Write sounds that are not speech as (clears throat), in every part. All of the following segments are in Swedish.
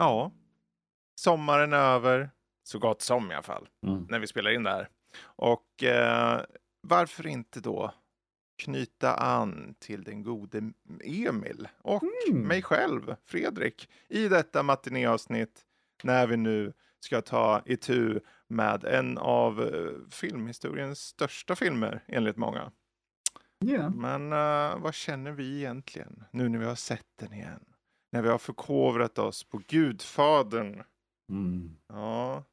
Ja, sommaren är över, så gott som i alla fall, Mm. när vi spelar in det här. Och eh, varför inte då knyta an till den gode Emil och Mm. mig själv, Fredrik, i detta matinéavsnitt när vi nu ska ta itu med en av eh, filmhistoriens största filmer enligt många. Ja. Men eh, vad känner vi egentligen nu när vi har sett den igen? När vi har förkovrat oss på Gudfadern. Mm. Ja.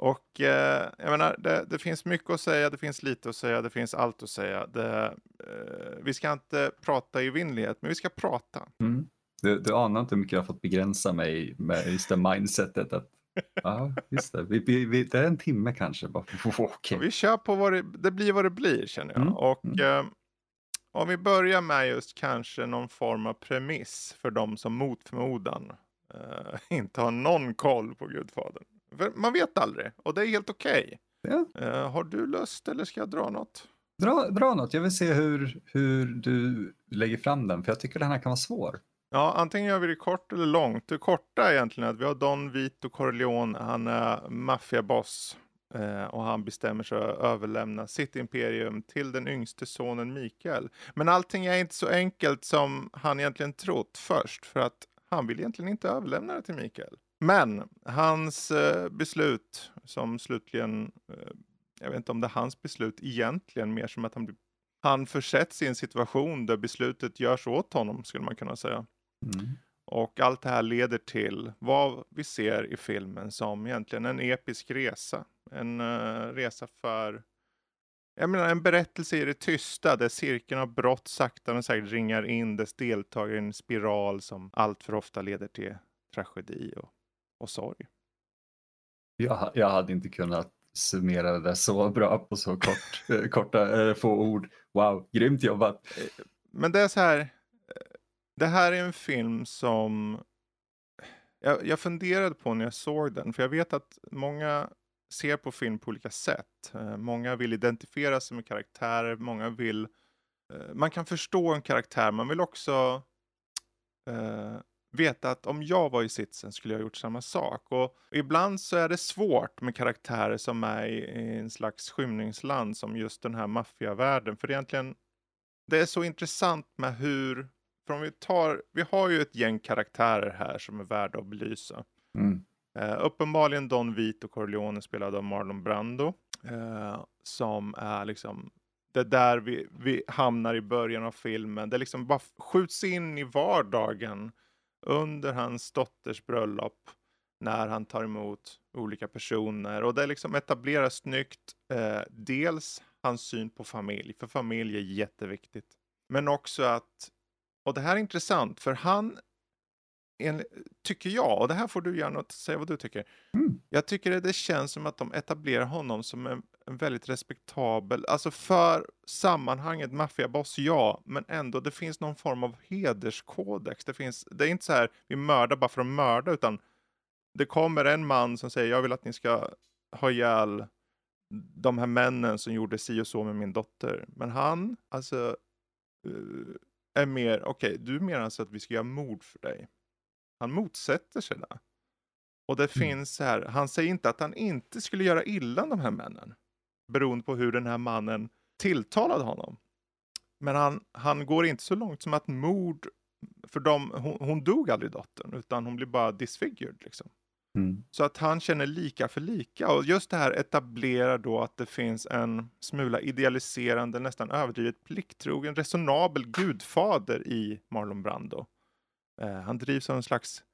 Och eh, jag menar, det, det finns mycket att säga, det finns lite att säga, det finns allt att säga. Det, eh, vi ska inte prata i vinnlighet, men vi ska prata. Mm. Du, du anar inte hur mycket jag har fått begränsa mig med just det mindsetet att (laughs) ja, just det. Vi, vi, vi, det är en timme kanske. Bara. (laughs) Och vi kör på vad det, det blir vad det blir känner jag. Mm, Och mm. eh, om vi börjar med just kanske någon form av premiss för de som mot förmodan eh, (laughs) inte har någon koll på Gudfadern. För man vet aldrig och det är helt okej. Ja. Eh, har du lust eller ska jag dra något? Dra, dra något, jag vill se hur, hur du lägger fram den för jag tycker den här kan vara svår. Ja, antingen gör vi det kort eller långt. Det korta är egentligen att vi har Don Vito Corleone. Han är maffiaboss eh, och han bestämmer sig att överlämna sitt imperium till den yngste sonen Mikael. Men allting är inte så enkelt som han egentligen trott först för att han vill egentligen inte överlämna det till Mikael. Men hans eh, beslut som slutligen, eh, jag vet inte om det är hans beslut egentligen, mer som att han han försätts i en situation där beslutet görs åt honom, skulle man kunna säga. Mm. Och allt det här leder till vad vi ser i filmen som egentligen en episk resa. En eh, resa för, jag menar en berättelse i det tysta där cirkeln av brott sakta men säkert ringar in dess deltagare i en spiral som allt för ofta leder till tragedi och, och sorg. Jag, jag hade inte kunnat summera det så bra på så kort, (laughs) eh, korta, eh, få ord. Wow, grymt jobbat. Men det är så här. eh, Det här är en film som jag, jag funderade på när jag såg den. För jag vet att många ser på film på olika sätt. Eh, Många vill identifiera sig med karaktärer. Många vill... eh, Man kan förstå en karaktär. Man vill också eh, veta att om jag var i sitsen skulle jag gjort samma sak. Och ibland så är det svårt med karaktärer som är i, en slags skymningsland som just den här maffiavärlden. För egentligen det är så intressant med hur, för om vi tar, vi har ju ett gäng karaktärer här som är värda att belysa. Mm. Eh, uppenbarligen Don Vito Corleone spelad av Marlon Brando. Eh, som är liksom, det där vi, vi hamnar i början av filmen. Det liksom bara skjuts in i vardagen under hans dotters bröllop. När han tar emot olika personer. Och det liksom etableras snyggt. Eh, dels hans syn på familj. För familj är jätteviktigt. Men också att, och det här är intressant. För han, en, tycker jag, och det här får du gärna säga vad du tycker. Mm. Jag tycker att det känns som att de etablerar honom som en, en väldigt respektabel, alltså för sammanhanget maffiaboss, ja, men ändå det finns någon form av hederskodex. Det, finns, det är inte så här, vi mördar bara för att mörda, utan det kommer en man som säger, jag vill att ni ska ha ihjäl de här männen som gjorde si och så med min dotter. Men han, alltså, eh, är mer, okej, du menar alltså att vi ska göra mord för dig? Han motsätter sig det. Och det Mm. finns så här, han säger inte att han inte skulle göra illa de här männen. Beroende på hur den här mannen tilltalade honom. Men han, han går inte så långt som att mord, för de, hon, hon dog aldrig dottern, utan hon blir bara disfigured liksom. Mm. Så att han känner lika för lika. Och just det här etablerar då att det finns en smula idealiserande, nästan överdrivet plikttrogen, resonabel gudfader i Marlon Brando. Eh, han drivs av en slags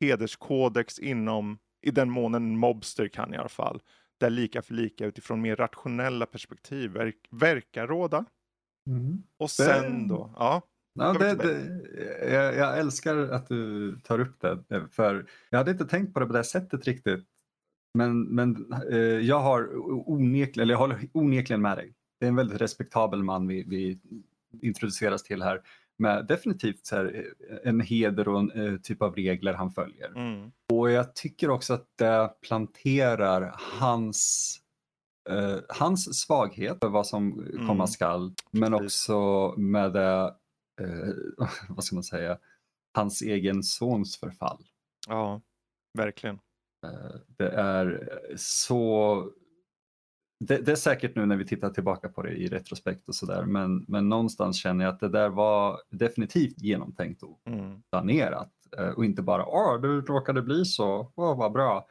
hederskodex inom, i den mån en mobster kan i alla fall, där lika för lika utifrån mer rationella perspektiv verk, verkar råda. Mm. Och sen då, ja. Ja, det, det, jag, jag älskar att du tar upp det, för jag hade inte tänkt på det på det sättet riktigt. Men, men eh, jag har onekligen, eller jag håller onekligen med dig. Det är en väldigt respektabel man vi, vi introduceras till här med definitivt så här, eh, en heder och en eh, typ av regler han följer. Mm. Och jag tycker också att det planterar hans eh, hans svaghet för vad som Mm. komma skall, men också med det, eh, (laughs) vad ska man säga, hans egen sons förfall. Ja, verkligen. Eh, Det är så... Det, det är säkert nu när vi tittar tillbaka på det i retrospekt och sådär men, men någonstans känner jag att det där var definitivt genomtänkt och Mm. planerat och inte bara åh det råkade bli så, åh vad bra.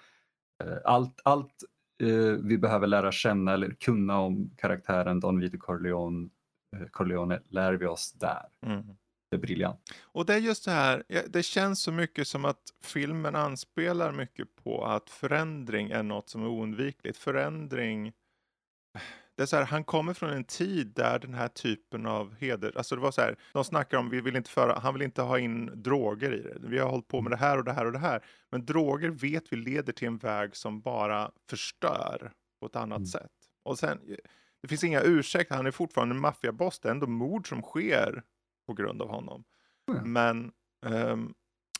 Eh, Allt, allt eh, vi behöver lära känna eller kunna om karaktären Don Vito Corleone, eh, Corleone lär vi oss där. Mm. Det är briljant. Och det är just det här, det känns så mycket som att filmen anspelar mycket på att förändring är något som är oundvikligt. Förändring, det är så här, han kommer från en tid där den här typen av heder, alltså det var så här, de snackar om, vi vill inte föra, han vill inte ha in droger i det. Vi har hållit på med det här och det här och det här. Men droger vet vi leder till en väg som bara förstör på ett annat Mm. sätt. Och sen, det finns inga ursäkter, han är fortfarande en maffiaboss, det är ändå mord som sker på grund av honom. Ja. Men ehm,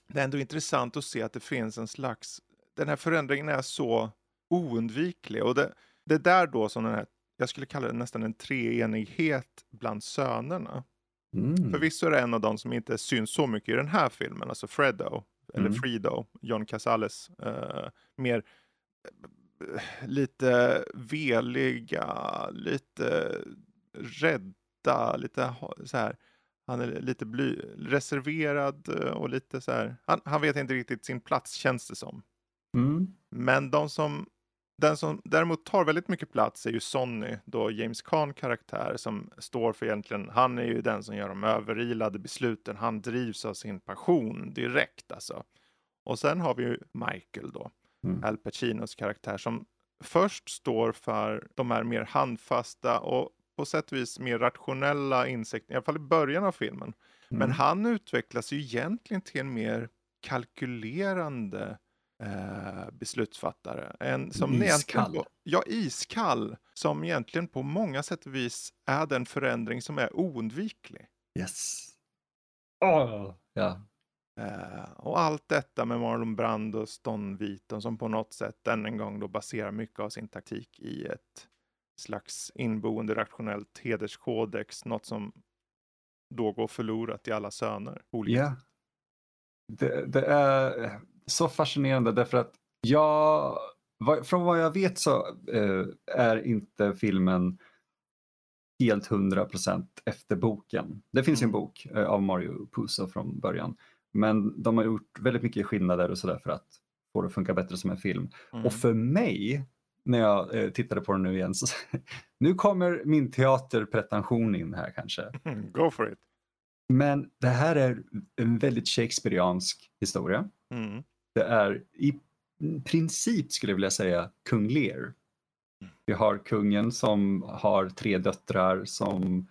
det är ändå intressant att se att det finns en slags, den här förändringen är så oundviklig. Och det, det är där då som den här, jag skulle kalla det nästan en treenighet bland sönerna. Mm. Förvisso är det en av dem som inte syns så mycket i den här filmen, alltså Fredo, eller Mm. Frido, John Casales, eh, mer eh, lite veliga, lite rädda, lite så här. Han är lite bly, reserverad eh, och lite så här. Han, han vet inte riktigt sin plats känns det som. Mm. Men de som, den som däremot tar väldigt mycket plats är ju Sonny, då James Caan karaktär som står för egentligen, han är ju den som gör de överilade besluten, han drivs av sin passion direkt alltså. Och sen har vi ju Michael då, Mm. Al Pacinos karaktär som först står för de här mer handfasta och på sätt och vis mer rationella insikterna, i alla fall i början av filmen. Men Mm. han utvecklas ju egentligen till en mer kalkylerande eh, beslutsfattare. En, som Iskall. på- Ja, iskall. Som egentligen på många sätt och vis är den förändring som är oundviklig. Yes. Åh, ja. Eh, och allt detta med Marlon Brando och Ston Viton som på något sätt än en gång då baserar mycket av sin taktik i ett slags inboende rationellt hederskodex, något som då går förlorat i alla söner. Ja. Det, det är så fascinerande därför att jag, från vad jag vet så eh, är inte filmen helt hundra procent efter boken. Det finns ju en Mm. bok eh, av Mario Puzo från början. Men de har gjort väldigt mycket skillnader och sådär för att få det att funka bättre som en film. Mm. Och för mig, när jag eh, tittade på den nu igen, så (laughs) nu kommer min teaterpretension in här kanske. Mm, (laughs) Go for it. Men det här är en väldigt shakespeariansk historia. Mm. Det är i princip, skulle jag vilja säga, kung Lear. Vi har kungen som har tre döttrar som,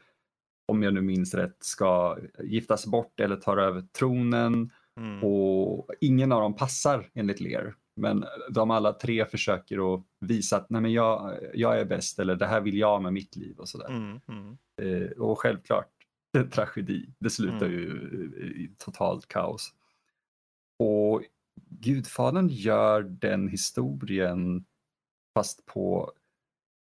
om jag nu minns rätt, ska giftas bort eller ta över tronen. Mm. Och ingen av dem passar enligt Lear. Men de alla tre försöker att visa att Nej, men jag, jag är bäst eller det här vill jag med mitt liv och sådär. Mm. Mm. Eh, och självklart, (laughs) tragedi. Det slutar Mm. ju i totalt kaos. Och Gudfadern gör den historien fast på,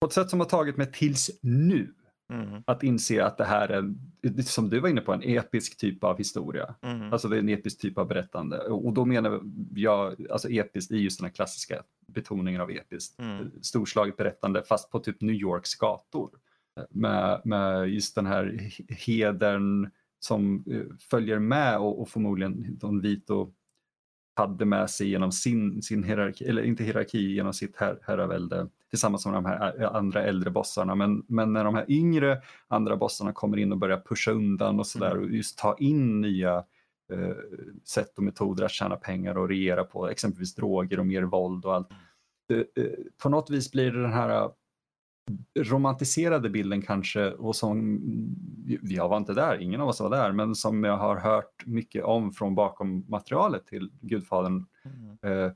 på ett sätt som har tagit mig tills nu. Mm. Att inse att det här är, som du var inne på, en episk typ av historia. Mm. Alltså det är en episk typ av berättande. Och då menar jag, alltså episkt i just den här klassiska betoningen av episkt. Mm. Storslaget berättande fast på typ New Yorks gator. Med, med just den här he- hedern som eh, följer med och, och förmodligen Don Vito hade med sig genom sin, sin hierarki, eller inte hierarki, genom sitt her, herravälde tillsammans med de här ä- andra äldre bossarna. Men, men när de här yngre andra bossarna kommer in och börjar pusha undan och sådär Mm. och just ta in nya eh, sätt och metoder att tjäna pengar och regera på, exempelvis droger och mer våld och allt. Eh, eh, på något vis blir det den här eh, romantiserade bilden kanske och som, jag var inte där, ingen av oss var där, men som jag har hört mycket om från bakom materialet till Gudfadern Mm. eh,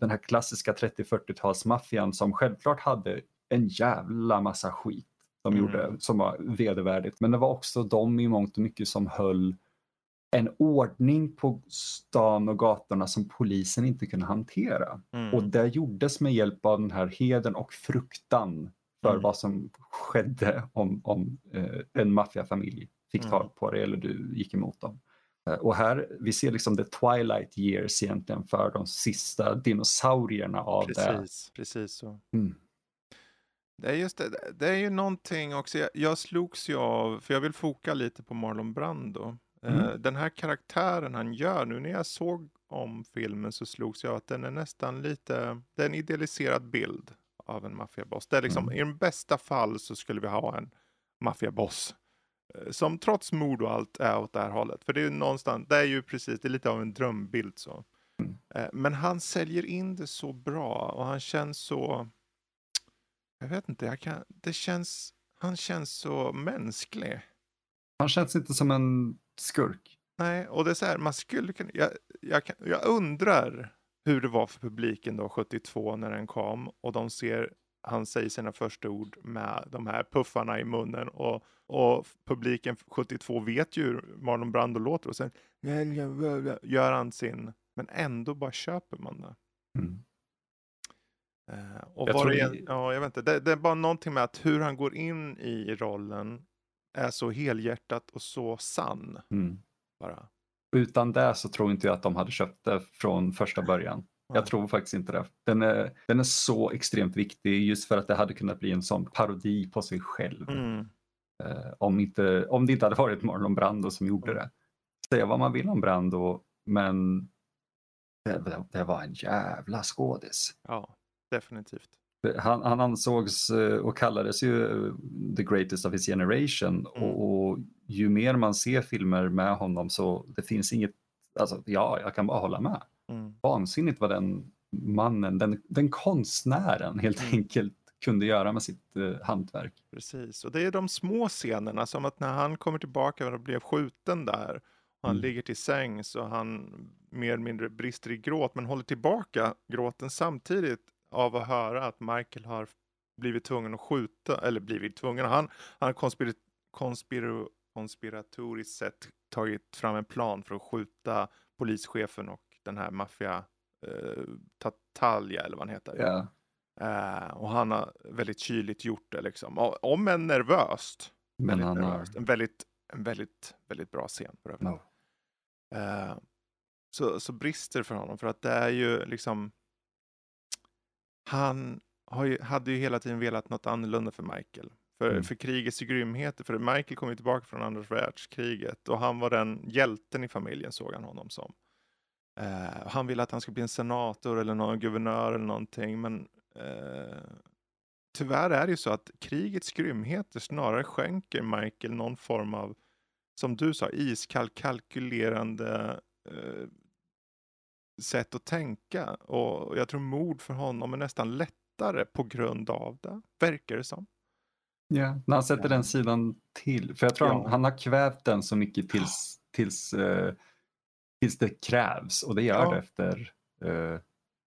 den här klassiska 30-40-talsmaffian som självklart hade en jävla massa skit de Mm. gjorde som var vedervärdigt. Men det var också de i mångt och mycket som höll en ordning på stan och gatorna som polisen inte kunde hantera. Mm. Och det gjordes med hjälp av den här heden och fruktan för Mm. vad som skedde om, om eh, en maffiafamilj fick Mm. tag på det eller du gick emot dem. Eh, Och här, vi ser liksom the twilight years egentligen för de sista dinosaurierna av det. Precis, precis så. Mm. Det är just det, det är ju någonting också, jag, jag slogs ju av, för jag vill foka lite på Marlon Brando. Eh, Mm. Den här karaktären han gör nu, när jag såg om filmen så slogs jag att den är nästan lite, det är en idealiserad bild av en maffiaboss. Det är liksom, Mm. i den bästa fall så skulle vi ha en maffiaboss. eh, Som trots mord och allt är åt det här hållet. För det är ju någonstans, det är ju precis, det är lite av en drömbild så. Mm. Eh, Men han säljer in det så bra och han känns så, jag vet inte, jag kan, det känns, han känns så mänsklig. Han känns inte som en skurk. Nej, och det är så här, man skulle kunna, jag, jag, kan, jag undrar hur det var för publiken då 72 när den kom och de ser, han säger sina första ord med de här puffarna i munnen och, och publiken 72 vet ju hur Marlon Brando låter och sen gör han sin, men ändå bara köper man det. Mm. Eh, och Jag var det- ja, jag vet inte, det, det är bara någonting med att hur han går in i rollen är så helhjärtat och så sann Mm. bara. Utan det så tror inte jag att de hade köpt det från första början. Jag tror faktiskt inte det. Den är, den är så extremt viktig just för att det hade kunnat bli en sån parodi på sig själv. Mm. Eh, om, inte, om det inte hade varit Marlon Brando som gjorde Mm. det. Säga vad man vill om Brando, men det, det, det var en jävla skådis. Ja, definitivt. Han, han ansågs eh, och kallades ju eh, the greatest of his generation Mm. och, och ju mer man ser filmer med honom så det finns inget, alltså ja, jag kan bara hålla med. Mm. Vansinnigt vad den mannen, den, den konstnären helt Mm. enkelt kunde göra med sitt eh, hantverk. Precis, och det är de små scenerna som att när han kommer tillbaka och blev skjuten där och han Mm. ligger till sängs och han mer eller mindre brister i gråt men håller tillbaka gråten samtidigt av att höra att Michael har blivit tvungen att skjuta, eller blivit tvungen, han, har konspir, konspir, konspiratoriskt sett tagit fram en plan för att skjuta polischefen och den här maffia eh, Tatalja eller vad han heter. Ja. Eh, och han har väldigt kyligt gjort det liksom. Om än nervöst. Men han har... nervöst. En väldigt, en väldigt, väldigt bra scen för övrigt. No. Eh, så, så brister för honom för att det är ju liksom han ju, hade ju hela tiden velat något annorlunda för Michael. För, Mm. för krigets grymheter, för Michael kom ju tillbaka från andra världskriget och han var den hjälten i familjen såg han honom som. Eh, han ville att han skulle bli en senator eller någon guvernör eller någonting men eh, tyvärr är det ju så att krigets grymheter snarare skänker Michael någon form av, som du sa, iskall kalkylerande eh, sätt att tänka. Och jag tror mord för honom är nästan lättare på grund av det, verkar det som. Ja, när han sätter den sidan till. För jag tror Ja. han, han har kvävt den så mycket tills, tills, eh, tills det krävs och det gör Ja. det efter eh,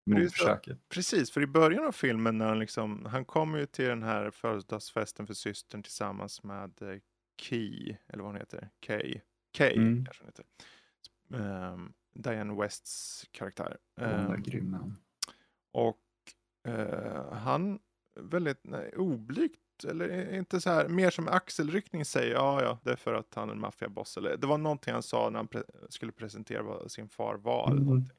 mordförsöket. Precis, för i början av filmen när han liksom, han kommer ju till den här födelsedagsfesten för systern tillsammans med eh, Key, eller vad hon heter, Kay. Kay Mm. kanske hon heter. Ehm, Diane Wests karaktär. Hon är Ehm, grym. ja. Och eh, han väldigt nej, oblygt, eller inte så här, mer som axelryckning säger ja, ja, det är för att han är en maffiaboss. Eller det var någonting han sa när han pre- skulle presentera vad sin far var. Eller Mm. någonting.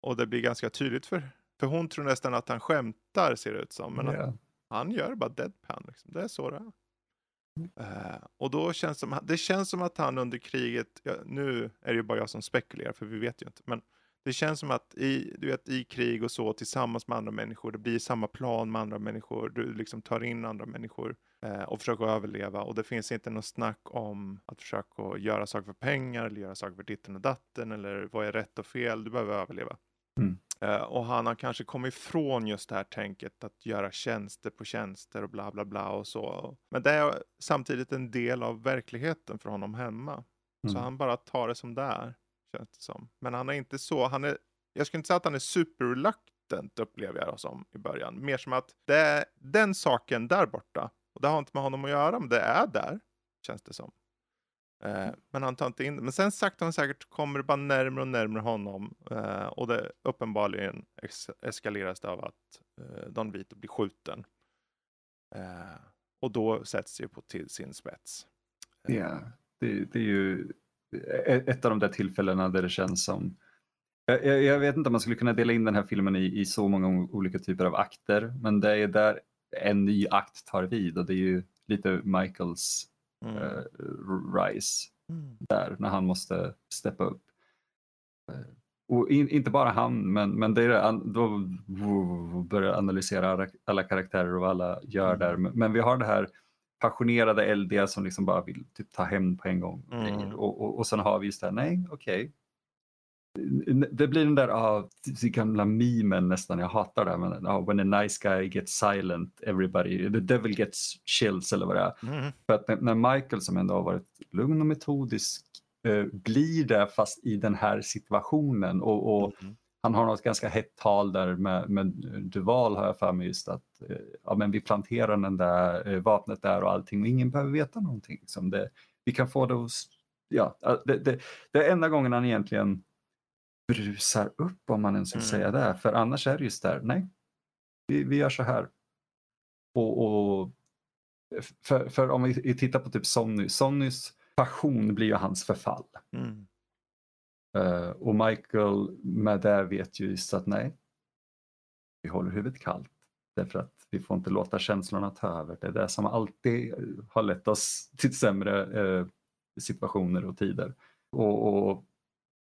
Och det blir ganska tydligt för, för hon tror nästan att han skämtar ser det ut som. Men Ja. han, han gör bara deadpan, liksom. det är så det är. Eh, och då känns det som, det känns som att han under kriget, ja, nu är det ju bara jag som spekulerar för vi vet ju inte, men det känns som att i, du vet, i krig och så tillsammans med andra människor, det blir samma plan med andra människor, du liksom tar in andra människor eh, och försöker överleva och det finns inte något snack om att försöka göra saker för pengar eller göra saker för ditten och datten eller vad är rätt och fel, du behöver överleva. Mm. Eh, och han har kanske kommit ifrån just det här tänket att göra tjänster på tjänster och bla bla bla och så. Men det är samtidigt en del av verkligheten för honom hemma. Så Mm. han bara tar det som det är, känns det som. Men han är inte så, han är jag skulle inte säga att han är superreluctant upplever jag det som i början. Mer som att det är den saken där borta. Och det har inte med honom att göra, men det är där, känns det som. Eh, men han tar inte in det. Men sen sakta men säkert kommer det bara närmare och närmare honom. Eh, och det uppenbarligen eskaleras det av att eh, Don Vito blir skjuten. Och då sätts det på till sin spets. Ja, det, det, är ju e-, ett av de där tillfällena där det känns som jag, jag, vet inte om man skulle kunna dela in den här filmen i, i så många olika typer av akter, men det är där en ny akt tar vid och det är ju lite Michaels mm. uh, rise mm. där när han måste steppa upp. Uh, och in, inte bara han, men, men det är, då börjar analysera alla karaktärer och vad alla gör mm. där. Men, men, vi har det här passionerade eldiga som liksom bara vill typ, ta hem på en gång. Mm. Och, och, och sen har vi just det här, nej okej, okay det blir den där ah, gamla memen nästan, jag hatar det men ah, when a nice guy gets silent, everybody, the devil gets chills eller vad det är. Mm. För att när Michael som ändå har varit lugn och metodisk eh, blir det fast i den här situationen och, och mm. han har något ganska hett tal där med, med Duval har jag för mig just att eh, ja, men vi planterar den där eh, vapnet där och allting och ingen behöver veta någonting. Liksom det, vi kan få det hos, ja, det, det, det är enda gången han egentligen brusar upp om man ens vill mm. säga det. För annars är det just där, nej, vi, vi gör så här. Och, och för, för, om vi tittar på typ Sonny, Sonnys passion blir ju hans förfall. Mm. Uh, och Michael med det vet ju just att nej, vi håller huvudet kallt. Därför att vi får inte låta känslorna ta över. Det är det som alltid har lett oss till sämre uh, situationer och tider. Och, och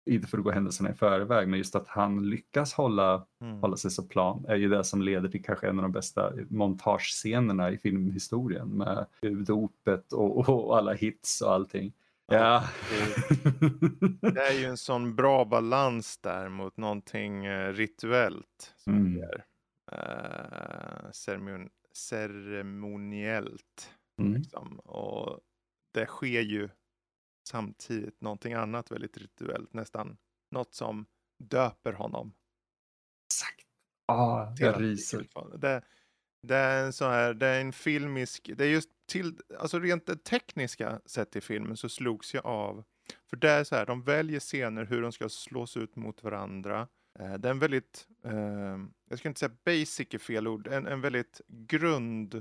inte för att gå händelserna i förväg, men just att han lyckas hålla, mm. hålla sig så plan är ju det som leder till kanske en av de bästa montagescenerna i filmhistorien med dopet och, och alla hits och allting. Ja. Det, är ju en sån bra balans där mot någonting eh, rituellt. Som mm. är, uh, ceremon ceremoniellt. Mm. Liksom. Och det sker ju samtidigt någonting annat väldigt rituellt, nästan något som döper honom. Exakt. Ah, jag ryser. Det, det, är en sån här, det är en filmisk, det är just till, alltså rent det tekniska sett i filmen så slogs jag av. För det är så här, de väljer scener hur de ska slås ut mot varandra. Eh, det är en väldigt, eh, jag ska inte säga basic är fel ord, en, en väldigt grund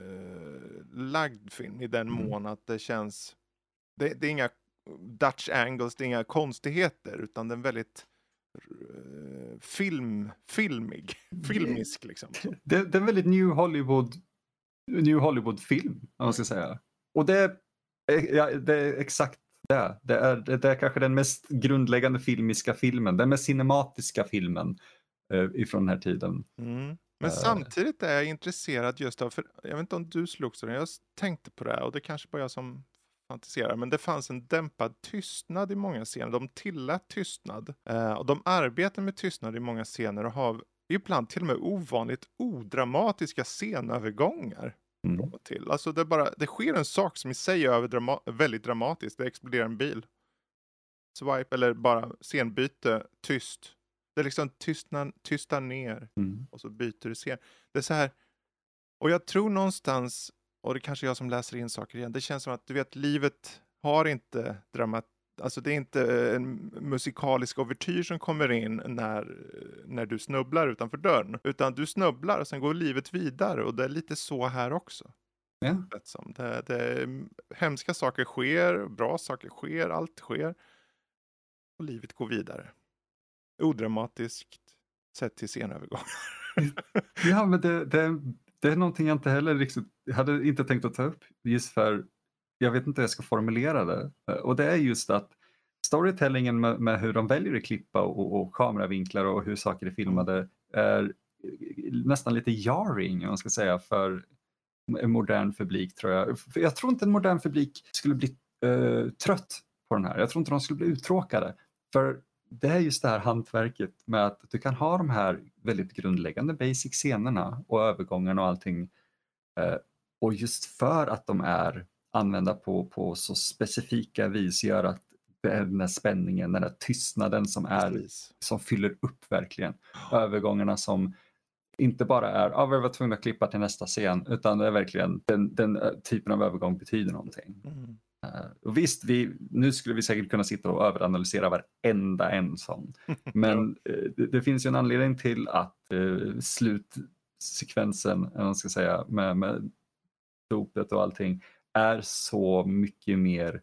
eh, lagd film i den mm. mån att det känns det, det, är inga Dutch angles, det är inga konstigheter, utan den är väldigt uh, film, filmig, filmisk liksom. (laughs) Det, det, är en väldigt New Hollywood, New Hollywood-film, om man ska säga. Och det är, ja, det är exakt det. Det är, det är kanske den mest grundläggande filmiska filmen, den mest cinematiska filmen uh, ifrån den här tiden. Mm. Men uh, samtidigt är jag intresserad just av, för jag vet inte om du slogs av den, jag tänkte på det här och det kanske bara jag som fantiserar, men det fanns en dämpad tystnad i många scener. De tillät tystnad eh, och de arbetar med tystnad i många scener och har ibland till och med ovanligt odramatiska scenövergångar. Mm. Till. Alltså det, bara, det sker en sak som i sig är drama väldigt dramatisk. Det exploderar en bil. Swipe eller bara scenbyte, tyst. Det är liksom tystnar, tystar ner mm. och så byter du scen. Det är så här, och jag tror någonstans och det kanske är jag som läser in saker igen. Det känns som att du vet, livet har inte dramat Alltså det är inte en musikalisk ouvertyr som kommer in när, när du snubblar utanför dörren. Utan du snubblar och sen går livet vidare och det är lite så här också. Ja. Det, det, hemska saker sker, bra saker sker, allt sker. Och livet går vidare. Odramatiskt sett till scenövergångar. ja, men det, det, det är någonting jag inte heller riktigt, jag hade inte tänkt att ta upp just för jag vet inte hur jag ska formulera det. Eh, och det är just att storytellingen med, med hur de väljer att klippa och, och kameravinklar och hur saker är filmade är nästan lite jarring om man ska säga för en modern publik tror jag. För jag tror inte en modern publik skulle bli uh, trött på den här. Jag tror inte de skulle bli uttråkade. För det är just det här hantverket med att du kan ha de här väldigt grundläggande basic scenerna och övergångarna och allting. Eh, och just för att de är använda på, på så specifika vis gör att den här spänningen, den där tystnaden som, är, Precis. som fyller upp verkligen. Övergångarna som inte bara är, ja vi var tvungna att klippa till nästa scen, utan det är verkligen den, den eh, typen av övergång betyder någonting. Mm. Eh, och visst, vi, nu skulle vi säkert kunna sitta och överanalysera varenda en sån. (laughs) Men eh, det, det finns ju en anledning till att eh, slutsekvensen, eller man ska säga, med, med dopet och allting är så mycket mer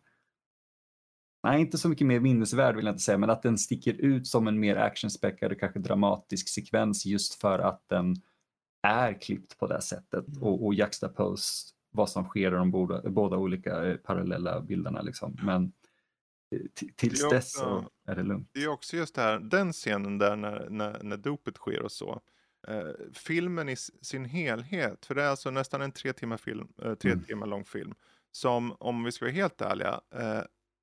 Nej, inte så mycket mer minnesvärd vill jag inte säga, men att den sticker ut som en mer actionspäckad och kanske dramatisk sekvens just för att den är klippt på det sättet Mm. och, och juxtapose vad som sker i de båda, båda olika eh, parallella bilderna. Liksom. Men eh, tills är dess så också- är det lugnt. Det är också just det här, den scenen där när, när, när dopet sker och så. Eh, filmen i sin helhet, för det är alltså nästan en tre timmar, film, eh, tre Mm. timmar lång film. Som, om vi ska vara helt ärliga, eh,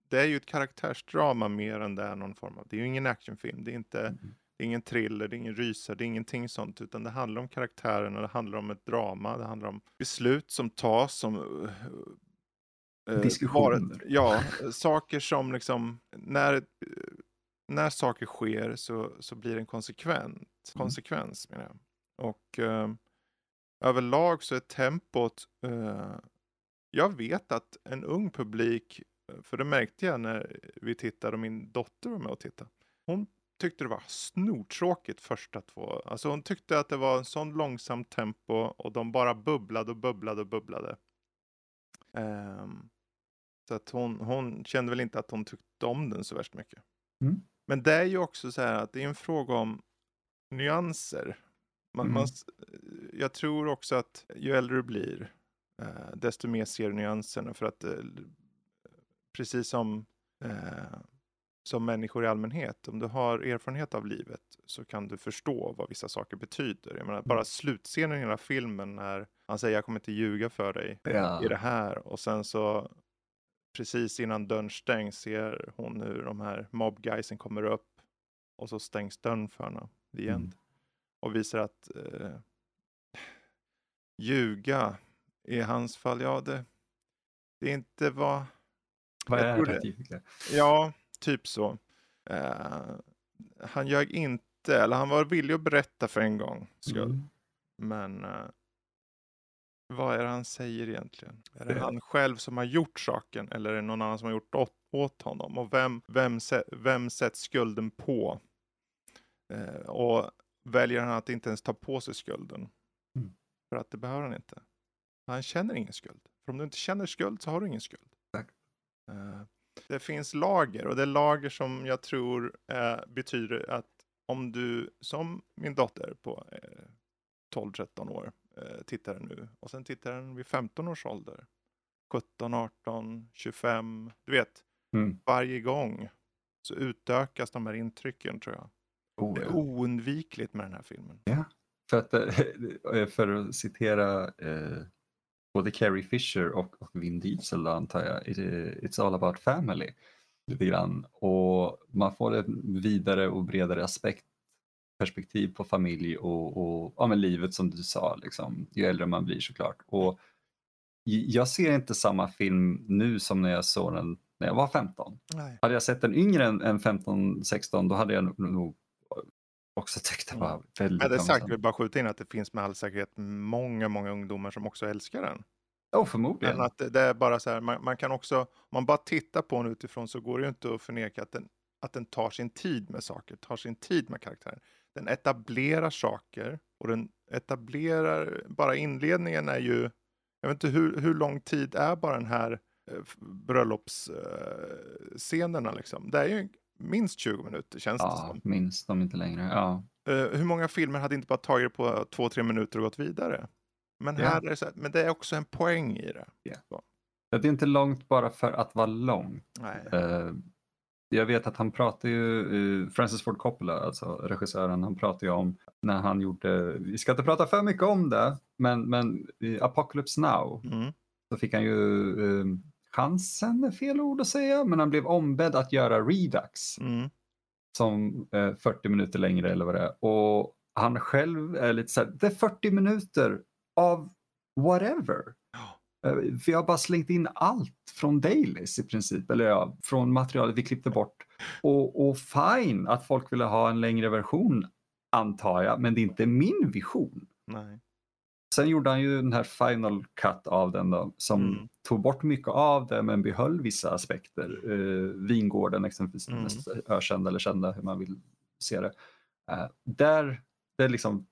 det är ju ett karaktärsdrama mer än det är någon form av, det är ju ingen actionfilm, det är inte, Mm. Det är ingen thriller, det är ingen rysare, det är ingenting sånt, utan det handlar om karaktärerna, det handlar om ett drama, det handlar om beslut som tas, som uh, uh, Diskussioner. varit- ja, saker som liksom, när, eh, när saker sker så, så blir det en konsekvent, konsekvens menar jag. Och eh, överlag så är tempot, eh, jag vet att en ung publik, eh, för det märkte jag när vi tittade och min dotter var med och tittade. Hon tyckte det var snortråkigt första två. Alltså hon tyckte att det var en sån långsam tempo och de bara bubblade och bubblade och bubblade. Ehm, så att hon, hon kände väl inte att hon tyckte om den så värst mycket. Mm. Men det är ju också så här att det är en fråga om nyanser. Man, Mm. man, s- jag tror också att ju äldre du blir, eh, desto mer ser du nyanserna. För att eh, precis som, eh, som människor i allmänhet, om du har erfarenhet av livet så kan du förstå vad vissa saker betyder. Jag menar, bara Mm. slutscenen i hela filmen när han säger jag kommer inte ljuga för dig Ja. i det här. Och sen så precis innan dörren stängs ser hon hur de här mobguysen kommer upp. Och så stängs dörren för henne. End. Mm. Och visar att eh, ljuga i hans fall, ja det, det är inte vad... Vad är det-? Ja, typ så. Eh, han ljög inte, eller han var villig att berätta för en gång skull. Mm. Men eh, vad är det han säger egentligen? Är det han själv som har gjort saken eller är det någon annan som har gjort åt, åt honom? Och vem, vem, vem sätts skulden på? Eh, och väljer han att inte ens ta på sig skulden? Mm. För att det behöver han inte. Han känner ingen skuld. För om du inte känner skuld så har du ingen skuld. Exakt. Det finns lager och det är lager som jag tror eh, betyder att om du som min dotter på eh, 12-13 år eh, tittar nu och sen tittar den vid 15 års ålder. 17, 18, 25. Du vet, Mm. varje gång så utökas de här intrycken tror jag. Oh, Det är ja. oundvikligt med den här filmen. För att, (laughs) eh, för att citera eh, både Carrie Fisher och, och Vin Diesel då, antar jag, it, it's all about family. Lite grann. Och man får ett vidare och bredare aspekt, perspektiv på familj och, och ja, men livet som du sa, liksom, ju äldre man blir såklart. Och jag ser inte samma film nu som när jag såg den när jag var 15. Nej. Hade jag sett den yngre än, än 15-16 då hade jag nog också tyckt det var väldigt Med det sagt, långsamt. vill bara skjuta in att det finns med all säkerhet många, många ungdomar som också älskar den. Oh, förmodligen. Men att det, det är bara så här, man, man kan också, om man bara tittar på den utifrån så går det ju inte att förneka att den, att den tar sin tid med saker, tar sin tid med karaktären. Den etablerar saker och den etablerar, bara inledningen är ju, jag vet inte hur, hur lång tid är bara den här eh, bröllopsscenerna liksom. Det är ju minst 20 minuter känns det Ja, som. minst om inte längre. Ja. Eh, hur många filmer hade inte bara tagit det på två, tre minuter och gått vidare? Men, Ja. här är det så men det är också en poäng i det. Det är inte långt bara för att vara långt. Nej. Eh, jag vet att han pratar ju, eh, Francis Ford Coppola, alltså regissören, han pratar ju om när han gjorde, vi ska inte prata för mycket om det, men, men i Apocalypse Now Mm. så fick han ju chansen, är fel ord att säga, men han blev ombedd att göra Redux Mm. som eh, 40 minuter längre eller vad det är. Och han själv är lite så här, det är 40 minuter av whatever. Eh, vi har bara slängt in allt från dailies i princip, eller ja, från materialet vi klippte bort. Och, och fine att folk ville ha en längre version antar jag, men det är inte min vision. Nej. Sen gjorde han ju den här final cut av den då, som Mm. tog bort mycket av det men behöll vissa aspekter. Uh, Vingården exempelvis, Mm. mest ökända eller kända hur man vill se det. Eh, där, det är liksom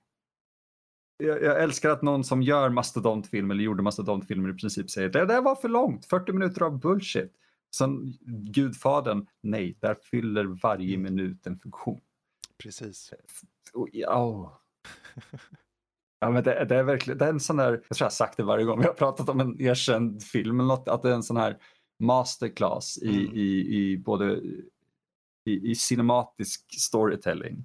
jag, jag älskar att någon som gör mastodontfilm eller gjorde mastodontfilmer i princip säger det där var för långt, 40 minuter av bullshit. Sen Gudfadern, nej, där fyller varje Mm. minut en funktion. Precis. Och, ja, (laughs) Ja, men det, det är verkligen det är en sån där, jag tror jag har sagt det varje gång vi har pratat om en erkänd film, eller något, att det är en sån här masterclass i, Mm. i, i både i, i cinematisk storytelling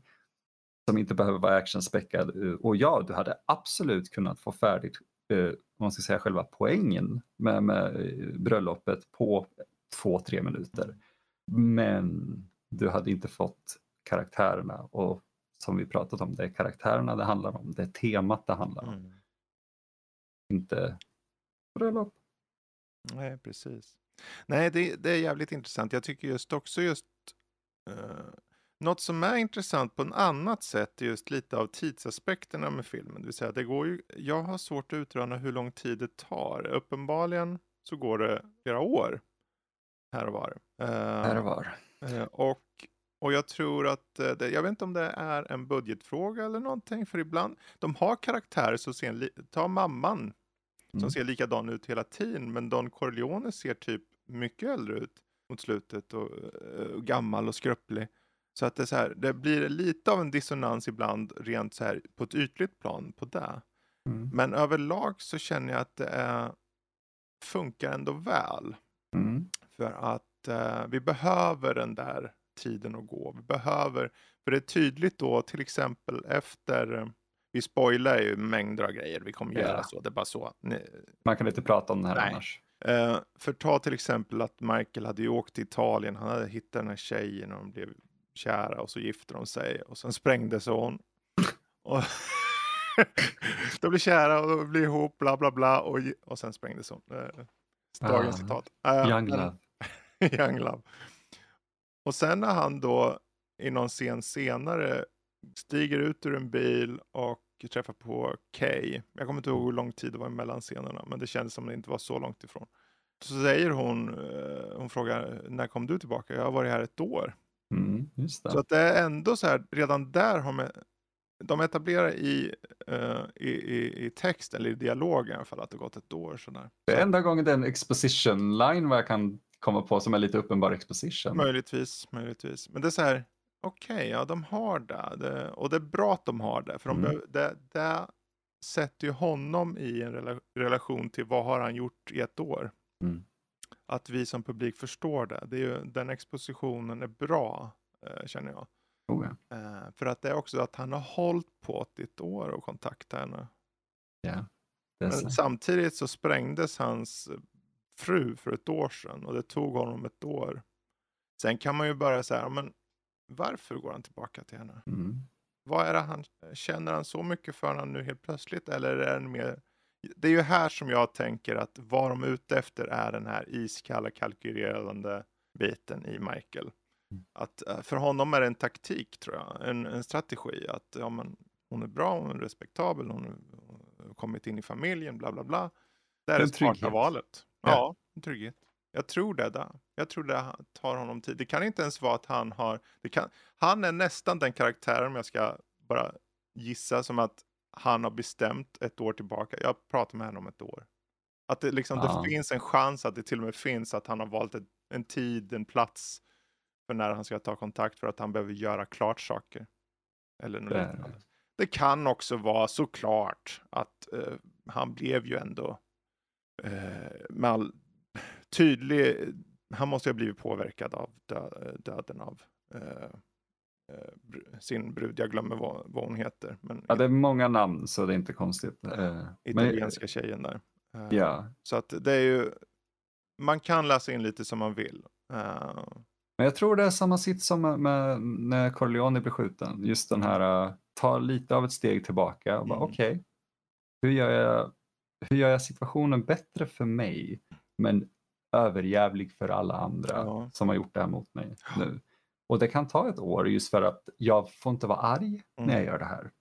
som inte behöver vara actionspäckad. Och ja, du hade absolut kunnat få färdigt, eh, man ska säga själva poängen med, med eh, bröllopet på två, tre minuter. Men du hade inte fått karaktärerna och som vi pratat om, det är karaktärerna det handlar om, det är temat det handlar om, Mm. inte bröllop. Nej, precis. Nej, det, det är jävligt intressant. Jag tycker just också just eh, något som är intressant på ett annat sätt är just lite av tidsaspekterna med filmen. Det vill säga, det går ju, jag har svårt att utröna hur lång tid det tar. Uppenbarligen så går det flera år här och var. Eh, Här och var. Eh, Och, och jag tror att, eh, det, jag vet inte om det är en budgetfråga eller någonting, för ibland, de har karaktärer som ser, ta mamman, som Mm. ser likadan ut hela tiden, men Don Corleone ser typ mycket äldre ut mot slutet och, eh, och gammal och skröplig. Så att det, så här, det blir lite av en dissonans ibland rent så här på ett ytligt plan på det. Mm. Men överlag så känner jag att det är, funkar ändå väl. Mm. För att eh, vi behöver den där tiden att gå. Vi behöver, för det är tydligt då till exempel efter, eh, vi spoilar ju mängder av grejer, vi kommer Ja. göra så, det är bara så. Ni, Man kan inte prata om det här Nej. annars. eh, för ta till exempel att Michael hade ju åkt till Italien, han hade hittat den här tjejen och de blev kära och så gifte de sig och sen sprängdes hon. (laughs) Och (laughs) de blev kära och de blev ihop, bla bla bla och, och sen sprängdes hon. Eh, Dagens Ah, citat. Eh, Young love. (laughs) Young Love. Och sen när han då i någon scen senare stiger ut ur en bil och träffar på Kay. Jag kommer inte ihåg hur lång tid det var mellan scenerna, men det kändes som det inte var så långt ifrån. Så säger hon, eh, hon frågar, när kom du tillbaka? Jag har varit här ett år. Mm. Så att det är ändå så här, redan där har man, de etablerar i, eh, i, i, i text eller i dialog i alla fall att det gått ett år sådär. Det är enda gången den exposition line vad jag kan komma på som är lite uppenbar exposition. Möjligtvis, möjligtvis. Men det är så här, okej, ja de har det. det. Och det är bra att de har det. För de Mm. det, det sätter ju honom i en rela, relation till vad har han gjort i ett år. Mm. Att vi som publik förstår det. det är ju, den expositionen är bra, eh, känner jag. Oh, ja. Eh, för att det är också att han har hållit på ett år och kontakta henne. Är Men samtidigt så sprängdes hans fru för ett år sedan och det tog honom ett år. Sen kan man ju börja säga, men varför går han tillbaka till henne? Mm. Vad är det han, känner han så mycket för henne nu helt plötsligt eller är det mer det är ju här som jag tänker att vad de är ute efter är den här iskalla kalkylerande biten i Michael. Mm. Att eh, för honom är det en taktik tror jag, en, en strategi att ja, men, hon är bra, hon är respektabel, hon har kommit in i familjen, bla bla bla. Det är det smarta valet. Ja. En trygghet. Jag tror det där. Jag tror det tar honom tid. Det kan inte ens vara att han har, kan, han är nästan den karaktären om jag ska bara gissa som att han har bestämt ett år tillbaka. Jag pratar med henne om ett år. Att det, liksom, Ja. det finns en chans att det till och med finns att han har valt ett, en tid, en plats för när han ska ta kontakt för att han behöver göra klart saker. Eller något Det- liknande. Det kan också vara såklart att eh, han blev ju ändå med all tydlig, han måste ju ha blivit påverkad av dö, döden av eh, eh, sin brud. Jag glömmer vad, vad hon heter. Men Ja, det är många namn så det är inte konstigt. Eh, men- italienska tjejen där. Eh, Ja, Så att det är ju, man kan läsa in lite som man vill. Eh, men jag tror det är samma sitt som med, med när Corleone blir skjuten. Just den här, ta lite av ett steg tillbaka och bara Mm. okej, hur gör jag hur gör jag situationen bättre för mig men överjävlig för alla andra Ja. som har gjort det här mot mig nu. Och det kan ta ett år just för att jag får inte vara arg när jag Mm. gör det här.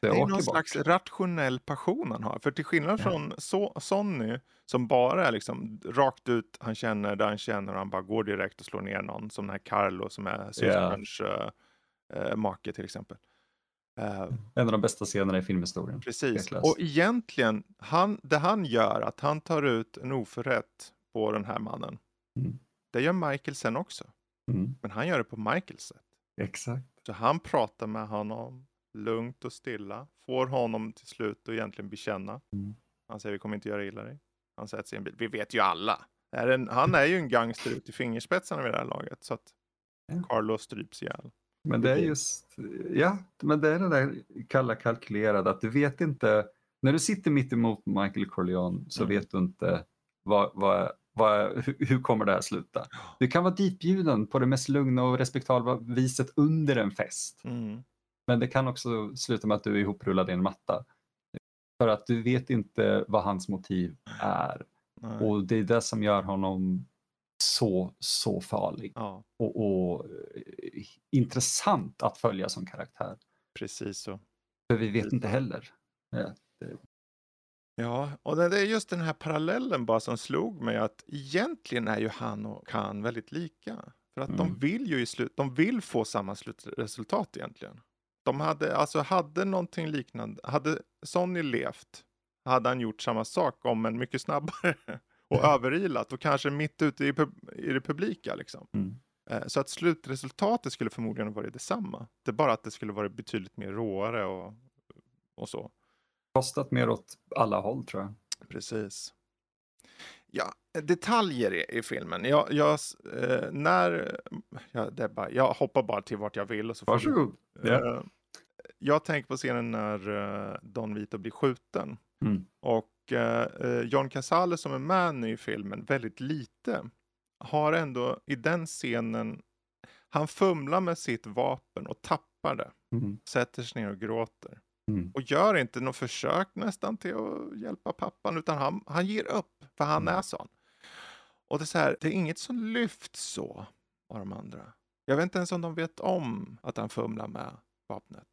Det är någon bort. slags rationell passion han har. För till skillnad Ja. från so Sonny som bara är liksom rakt ut, han känner där han känner och han bara går direkt och slår ner någon. Som den här Carlo som är systerns uh, uh, make till exempel. Uh, En av de bästa scenerna i filmhistorien. precis. Och egentligen, han, det han gör, att han tar ut en oförrätt på den här mannen. Mm. Det gör Michael sen också. Mm, Men han gör det på Michaels sätt. exakt. Så han pratar med honom lugnt och stilla. Får honom till slut att egentligen bekänna. Mm. Han säger vi kommer inte göra illa dig. Han sätter sig i en bil. Vi vet ju alla. Är en, han är ju en gangster ut i fingerspetsarna vid det här laget. Så att Ja. Carlo stryps ihjäl. Men det är just, ja, men det är det där kalla kalkylerade att du vet inte, när du sitter mitt emot Michael Corleone så Mm. vet du inte vad, vad, vad, hur kommer det här sluta. Du kan vara ditbjuden på det mest lugna och respektabla viset under en fest. Mm. Men det kan också sluta med att du är ihoprullad i en matta. För att du vet inte vad hans motiv är. Nej. Och det är det som gör honom så, så farlig Ja, och, och eh, intressant att följa som karaktär. precis så. För vi vet inte heller. Ja, Ja, och det det är just den här parallellen bara som slog mig att egentligen är ju han och Khan väldigt lika. För att de Mm. vill ju i slut, de vill få samma slutresultat egentligen. De hade, alltså hade någonting liknande, hade Sonny levt, hade han gjort samma sak om en mycket snabbare (laughs) och överilat och kanske mitt ute i, i det publika liksom. Mm. Eh, Så att slutresultatet skulle förmodligen varit detsamma. Det är bara att det skulle varit betydligt mer råare och, och så. Kostat mer åt alla håll tror jag. Precis. Ja, detaljer i, i filmen. Jag, jag, eh, när, ja, det bara, jag hoppar bara till vart jag vill. Och så Varsågod. Ja. Eh, jag tänker på scenen när eh, Don Vito blir skjuten. Mm. Och eh, eh, John Casale som är med nu i filmen, väldigt lite, har ändå i den scenen, han fumlar med sitt vapen och tappar det. Mm. Sätter sig ner och gråter. Mm. Och gör inte något försök nästan till att hjälpa pappan, utan han, han ger upp, för han Mm. är sån. Och det är så här, det är inget som lyfts så av de andra. Jag vet inte ens om de vet om att han fumlar med vapnet.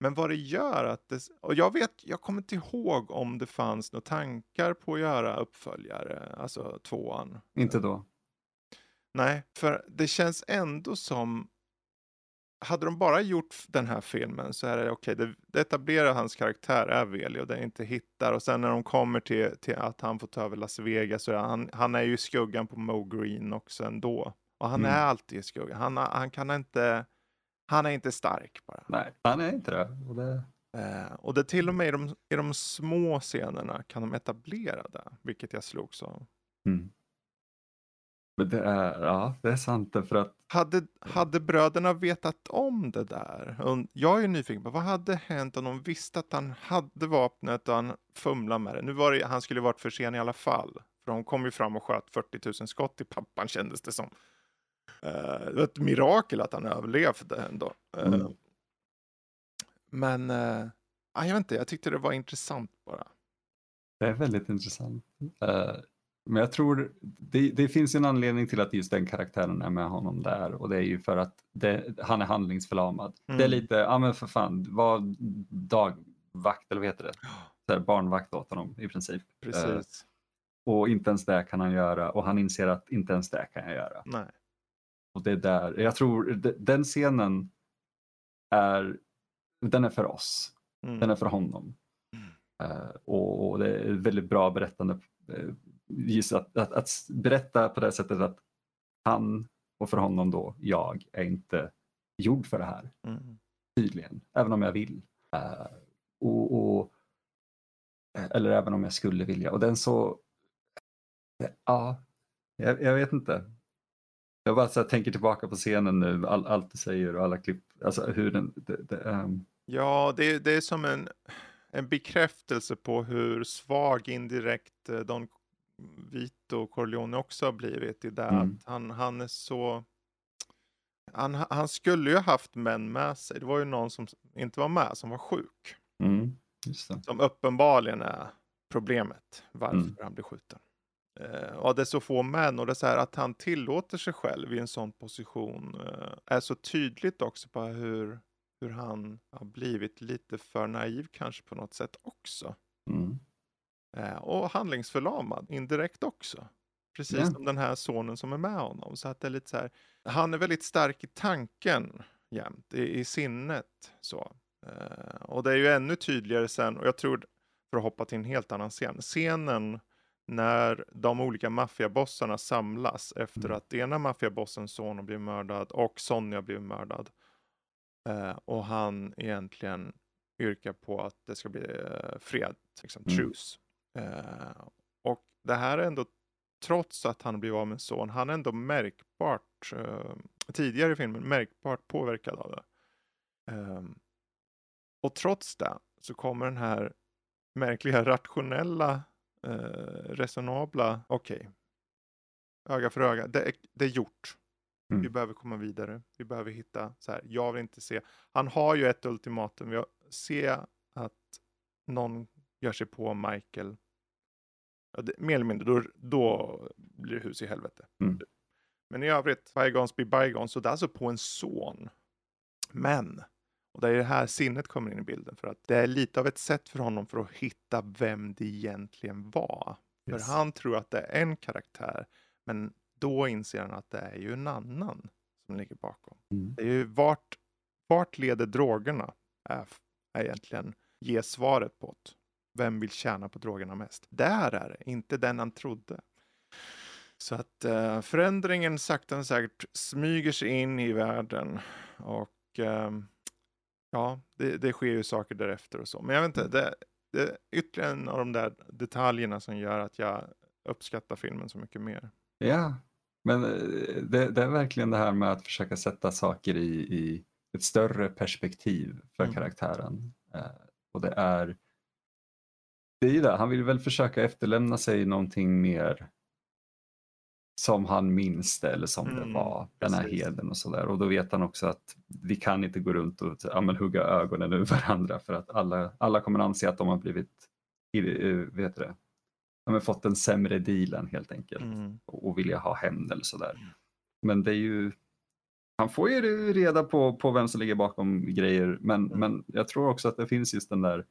Men vad det gör att det, och jag vet, jag kommer inte ihåg om det fanns några tankar på att göra uppföljare, alltså tvåan. Inte då. Nej, för det känns ändå som... Hade de bara gjort den här filmen så är det okej, det, det etablerar hans karaktär är Veli och den inte hittar. Och sen när de kommer till, till att han får ta över Las Vegas så är han, han är ju skuggan på Mo Green också ändå. Och han Mm. är alltid i skuggan. Han, han kan inte... Han är inte stark bara. Nej, han är inte det. Och det... Eh, och det till och med i de, i de små scenerna kan de etablera det, vilket jag slogs av. Mm. Men det är, ja, det är sant för att Hade, hade bröderna vetat om det där? Jag är nyfiken på vad hade hänt om de visste att han hade vapnet och han fumlade med det? Nu var det, han skulle varit för sen i alla fall. För de kom ju fram och sköt 40 000 skott i pappan kändes det som. Eh, det var ett mirakel att han överlevde ändå. Eh, Mm. Men uh, jag vet inte, jag tyckte det var intressant bara. det är väldigt intressant. Eh, men jag tror det, det finns en anledning till att just den karaktären är med honom där och det är ju för att det, han är handlingsförlamad. Det är Mm. lite, ja men för fan, var dagvakt eller vad heter det? Så här, barnvakt åt honom i princip. Eh, Precis. och inte ens det kan han göra och han inser att inte ens det kan jag göra. Nej. Och det är där, jag tror de- den scenen är, den är för oss. Mm. Den är för honom. Eh, och, och det är väldigt bra berättande. eh, just att, att, att berätta på det sättet att han och för honom då, jag, är inte gjord för det här. Mm. Tydligen. Även om jag vill. Eh, och, och, eller även om jag skulle vilja. Och den så... Ja, jag, jag vet inte. Jag bara så här, tänker tillbaka på scenen nu, all, allt du säger och alla klipp. Alltså hur den... Det, det, ehm, Ja, det, det är som en, en bekräftelse på hur svag indirekt eh, Don Vito Corleone också har blivit i det Mm. att han, han är så... Han, han skulle ju haft män med sig. Det var ju någon som inte var med, som var sjuk. mm. Som uppenbarligen är problemet varför Mm. han blir skjuten. Eh, och det är så få män och det är så här att han tillåter sig själv i en sån position eh, är så tydligt också på hur, hur han har blivit lite för naiv kanske på något sätt också. Mm. Eh, och handlingsförlamad indirekt också. Precis Ja. som den här sonen som är med honom. Så att det är lite så här, han är väldigt stark i tanken jämt, i, i sinnet. Så. Eh, och det är ju ännu tydligare sen, och jag tror, för att hoppa till en helt annan scen, scenen när de olika maffiabossarna samlas efter Mm. att ena maffiabossens son har blivit mördad och Sonja blivit mördad. Eh, och han egentligen yrkar på att det ska bli eh, fred, liksom Mm. truce. Eh, och det här är ändå, trots att han blir av med son, han är ändå märkbart, eh, tidigare i filmen, märkbart påverkad av det. Ehm, och trots det så kommer den här märkliga rationella, eh, resonabla, okej, öga för öga, det är, det är gjort. Mm. Vi behöver komma vidare. Vi behöver hitta så här. Jag vill inte se. Han har ju ett ultimatum. Jag ser att någon gör sig på Michael. Ja, det, mer eller mindre, då, då blir det hus i helvete. Mm. Men i övrigt, bygons be bygons. Så det är alltså på en son. Men, och det är det här sinnet kommer in i bilden. För att det är lite av ett sätt för honom för att hitta vem det egentligen var. Yes. För han tror att det är en karaktär. Men då inser han att det är ju en annan som ligger bakom. Mm. Det är ju vart, vart leder drogerna? Är, är egentligen ge svaret på det. Vem vill tjäna på drogerna mest? Där är det, inte den han trodde. Så att eh, förändringen sakta men säkert smyger sig in i världen. Och ehm, ja, det, det sker ju saker därefter och så. Men jag vet inte, det, det är ytterligare en av de där detaljerna som gör att jag uppskattar filmen så mycket mer. Ja, men eh, det, det är verkligen det här med att försöka sätta saker i, i ett större perspektiv för Mm. karaktären. Eh, och det är det är ju det, han vill väl försöka efterlämna sig någonting mer som han minns det eller som det Mm, var, den här precis. heden och sådär. Och då vet han också att vi kan inte gå runt och ja, men, hugga ögonen ur (laughs) varandra för att alla, alla kommer anse att de har blivit, eh, vet det, de har fått en sämre dealen helt enkelt Mm. och och vilja ha hämnd eller sådär. Men det är ju, han får ju reda på, på vem som ligger bakom grejer men, Mm. men jag tror också att det finns just den där,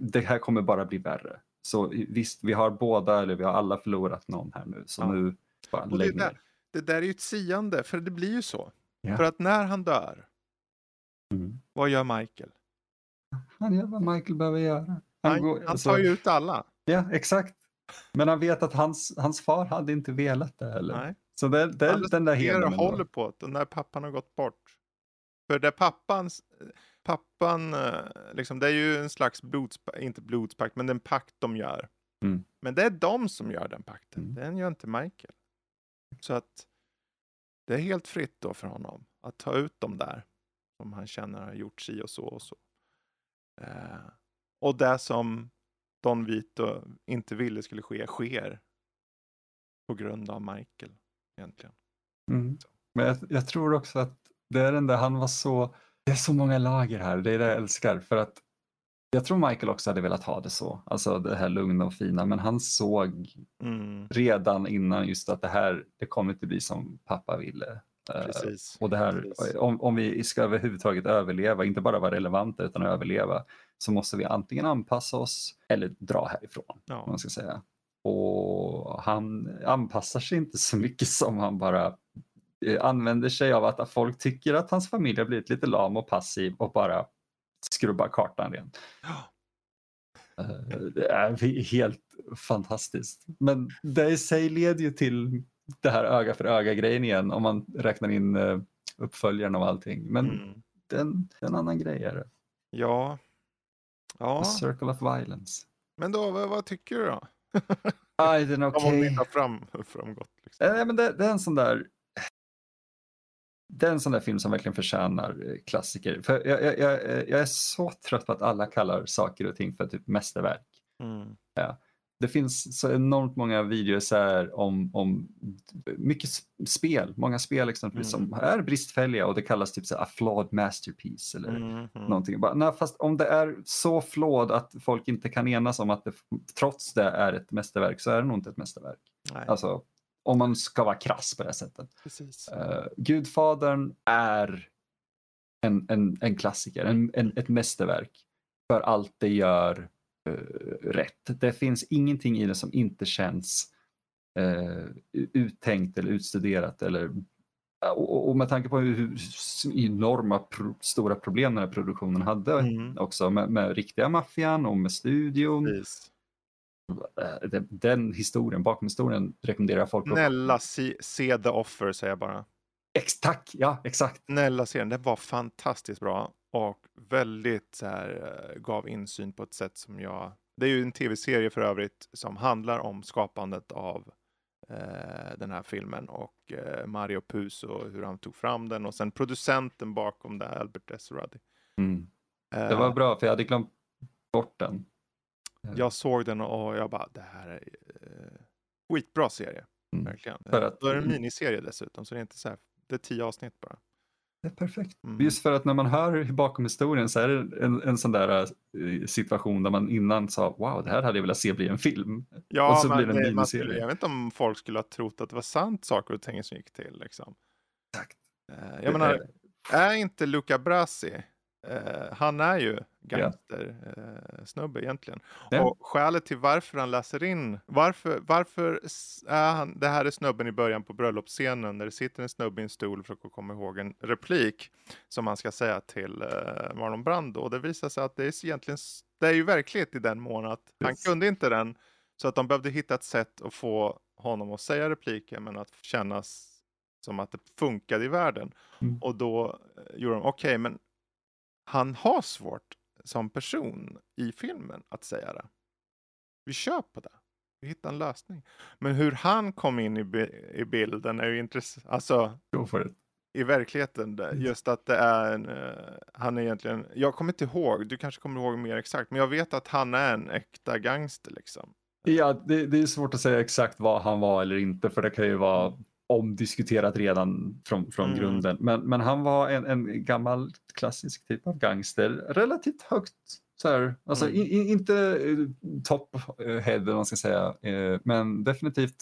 det här kommer bara bli värre. Så visst, vi har båda eller vi har alla förlorat någon här nu så Ja. nu bara Och det där, det där är ju ett siande, för det blir ju så. Ja. För att när han dör, Mm. vad gör Michael? Han gör vad Michael behöver göra. Han, går- han alltså- tar ju ut alla. Ja, exakt. Men han vet att hans, hans far hade inte velat det heller. Nej. Så det, det Han den där ändå. håller på det, när pappan har gått bort. För det pappans, pappan, eh, liksom, det är ju en slags blodspakt, inte blodspakt, men det är en pakt de gör. Mm. Men det är de som gör den pakten, Mm. den gör inte Michael. Så att det är helt fritt då för honom att ta ut dem där som han känner har gjort si och så och så. Eh, och det som Don Vito inte ville skulle ske, sker på grund av Michael egentligen. Mm. Men jag, jag tror också att det är den där, han var så, det är så många lager här, det är det jag älskar. För att jag tror Michael också hade velat ha det så, alltså det här lugna och fina, men han såg Mm, redan innan just att det här, det kommer inte bli som pappa ville. Eh, precis. Och det här, om, om vi ska överhuvudtaget överleva, inte bara vara relevanta utan överleva, så måste vi antingen anpassa oss eller dra härifrån. Ja. man ska säga. Och han anpassar sig inte så mycket som han bara använder sig av att folk tycker att hans familj har blivit lite lam och passiv och bara skrubbar kartan ren. (gasps) Eh, Det är helt fantastiskt. Men det i sig leder ju till det här öga för öga grejen igen om man räknar in eh, uppföljaren och allting. Men Mm. den, en annan grej är det. Ja. Ja, A circle of violence. men då, vad, vad tycker du då? Aj, den (laughs) är Om okej. det inte har fram, framgått. Liksom. Eh, men det, det är en sån där det är en sån där film som verkligen förtjänar eh, klassiker. För jag, jag, jag, jag är så trött på att alla kallar saker och ting för typ mästerverk. Mm. det finns så enormt många videos här om, om mycket spel, många spel exempelvis mm. som är bristfälliga och det kallas typ så a flawed masterpiece eller mm. någonting. Bara, nej, fast om det är så flawed att folk inte kan enas om att det trots det är ett mästerverk så är det nog inte ett mästerverk. Nej. Alltså, om man ska vara krass på det sättet. Precis. Uh, Gudfadern är en, en, en klassiker, en, en, ett mästerverk för allt det gör uh, rätt. Det finns ingenting i det som inte känns uh, uttänkt eller utstuderat eller och, och med tanke på hur, hur enorma pro, stora problem den här produktionen hade mm. också med, med riktiga maffian och med studion. Precis. Den historien, bakom historien rekommenderar jag folk Snälla se, se The Offer säger jag bara. Ex, tack, ja exakt. Snälla serien, den var fantastiskt bra och väldigt så här, eh, gav insyn på ett sätt som jag... Det är ju en tv-serie för övrigt som handlar om skapandet av eh, den här filmen och eh, Mario Puzo hur han tog fram den och sen producenten bakom det, Albert Esradi. Mm. Det var bra för jag hade glömt bort den. Jag såg den och jag bara, det här är eh, skitbra serie. Mm. Verkligen. För att, Då är det en miniserie dessutom, så det är inte så här, det är tio avsnitt bara. Det är perfekt. Mm. Just för att när man hör bakom historien så är det en, en sån där uh, situation där man innan sa wow, det här hade jag velat se bli en film. Ja, och så blir det en miniserie. jag vet inte om folk skulle ha trott att det var sant saker och ting som gick till. Liksom. Exakt. Uh, jag menar, är inte Luca Brasi Uh, han är ju gangstersnubbe uh, egentligen. Yeah. Och skälet till varför han läser in, varför, varför är han, det här är snubben i början på bröllopsscenen när det sitter en snubbe i en stol för att komma ihåg en replik som han ska säga till uh, Marlon Brando. Och det visar sig att det är egentligen, det är ju verklighet i den mån att yes. han kunde inte den. Så att de behövde hitta ett sätt att få honom att säga repliken men att kännas som att det funkade i världen. Mm. Och då gjorde de, okej okay, men han har svårt som person i filmen att säga det. Vi kör på det. Vi hittar en lösning. Men hur han kom in i, i bilden är ju intressant. Alltså, i verkligheten, mm. just att det är en, uh, han är egentligen, jag kommer inte ihåg, du kanske kommer ihåg mer exakt, men jag vet att han är en äkta gangster liksom. Ja, det, det är svårt att säga exakt vad han var eller inte, för det kan ju vara mm omdiskuterat redan från, från mm. grunden. Men, men han var en, en gammal klassisk typ av gangster, relativt högt så här, alltså mm. in, inte uh, top head eller man ska säga, uh, men definitivt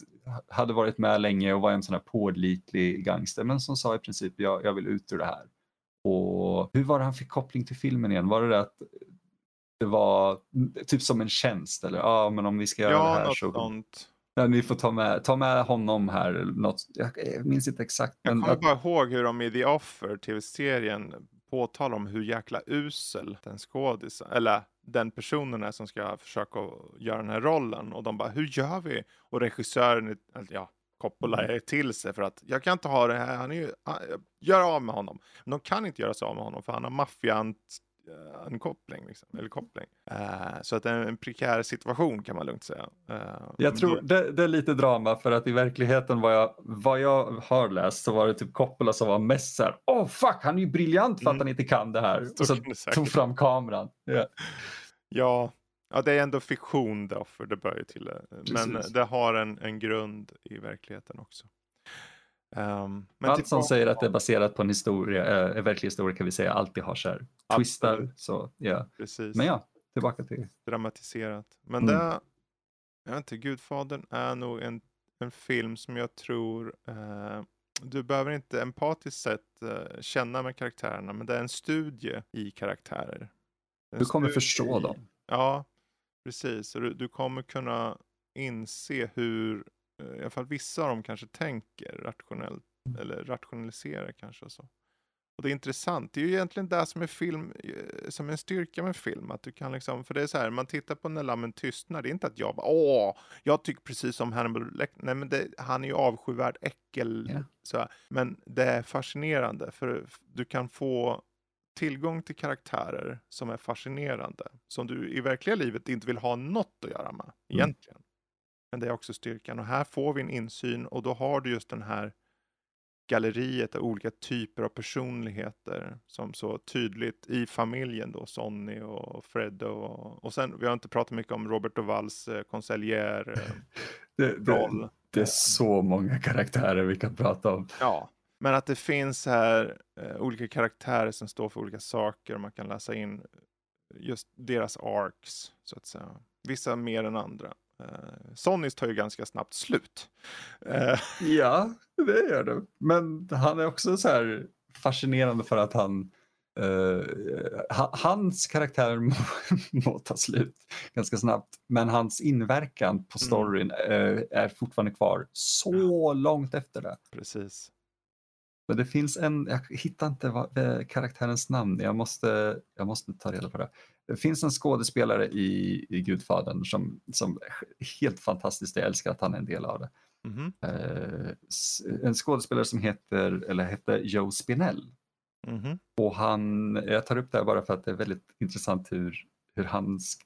hade varit med länge och var en sån här pålitlig gangster, men som sa i princip jag, jag vill ut ur det här. Och hur var det han fick koppling till filmen igen? Var det, det att det var typ som en tjänst eller ja, ah, men om vi ska göra ja, det här något så. Sånt. Ja, ni får ta med, ta med honom här. Något, jag, jag minns inte exakt. Jag kommer bara ihåg hur de i The Offer, tv-serien, påtalar om hur jäkla usel den skådisen, eller den personen är som ska försöka göra den här rollen. Och de bara, hur gör vi? Och regissören, ja, Coppola mm. är till sig för att jag kan inte ha det här, han är ju, gör av med honom. Men de kan inte göra sig av med honom för han har maffiant Eh, en koppling. Liksom, eller koppling. Uh, så att det är en prekär situation kan man lugnt säga. Uh, jag tror det, det, är lite drama för att i verkligheten vad jag, vad jag har läst så var det typ Coppola som var mest såhär, åh oh, fuck han är ju briljant för att mm. han inte kan det här. Och så tog fram kameran. Yeah. Ja, ja, det är ändå fiktion då för det börjar till. Men Precis. det har en, en grund i verkligheten också. Um, Allt som säger att det är baserat på en historia, äh, verklig historia kan vi säga alltid har så här twistar. Så, yeah. Precis. Men ja, tillbaka till... Dramatiserat. Men mm. det, jag vet inte, Gudfadern är nog en, en film som jag tror uh, du behöver inte empatiskt sett uh, känna med karaktärerna, men det är en studie i karaktärer. Du kommer förstå dem. Ja, precis. du, du kommer kunna inse hur i alla fall vissa av dem kanske tänker rationellt mm. eller rationaliserar kanske och så. Och det är intressant. Det är ju egentligen det som är film, eh, som är en styrka med film. Att du kan liksom, för det är så här, man tittar på När lammen tystnar. Det är inte att jag bara, åh, jag tycker precis som Hannibal Lecter. Nej, men det, han är ju avskyvärd äckel. Yeah. Så Men det är fascinerande, för du kan få tillgång till karaktärer som är fascinerande. Som du i verkliga livet inte vill ha något att göra med, mm. Men det är också styrkan och här får vi en insyn och då har du just den här galleriet av olika typer av personligheter som så tydligt i familjen då, Sonny och Fred och, och sen, vi har inte pratat mycket om Robert Duvalls eh, konseljer eh, (laughs) Det, det, det är så många karaktärer vi kan prata om. Ja, men att det finns här eh, olika karaktärer som står för olika saker. Man kan läsa in just deras arcs, så att säga. Vissa mer än andra. Eh, Sonnys tar ju ganska snabbt slut. Eh, (laughs) Ja, det gör det. Men han är också så här fascinerande för att han ha- hans karaktär (laughs) må, ta slut ganska snabbt. Men hans inverkan på Mm. storyn eh, är fortfarande kvar så långt efter det. precis. Men det finns en, jag hittar inte vad, eh, karaktärens namn, jag måste, jag måste ta reda på det. Det finns en skådespelare i, i Gudfadern som, som helt fantastiskt, jag älskar att han är en del av det. Eh, s- en skådespelare som heter, eller hette Joe Spinell. mhm, Och han, jag tar upp det här bara för att det är väldigt intressant hur, hur hans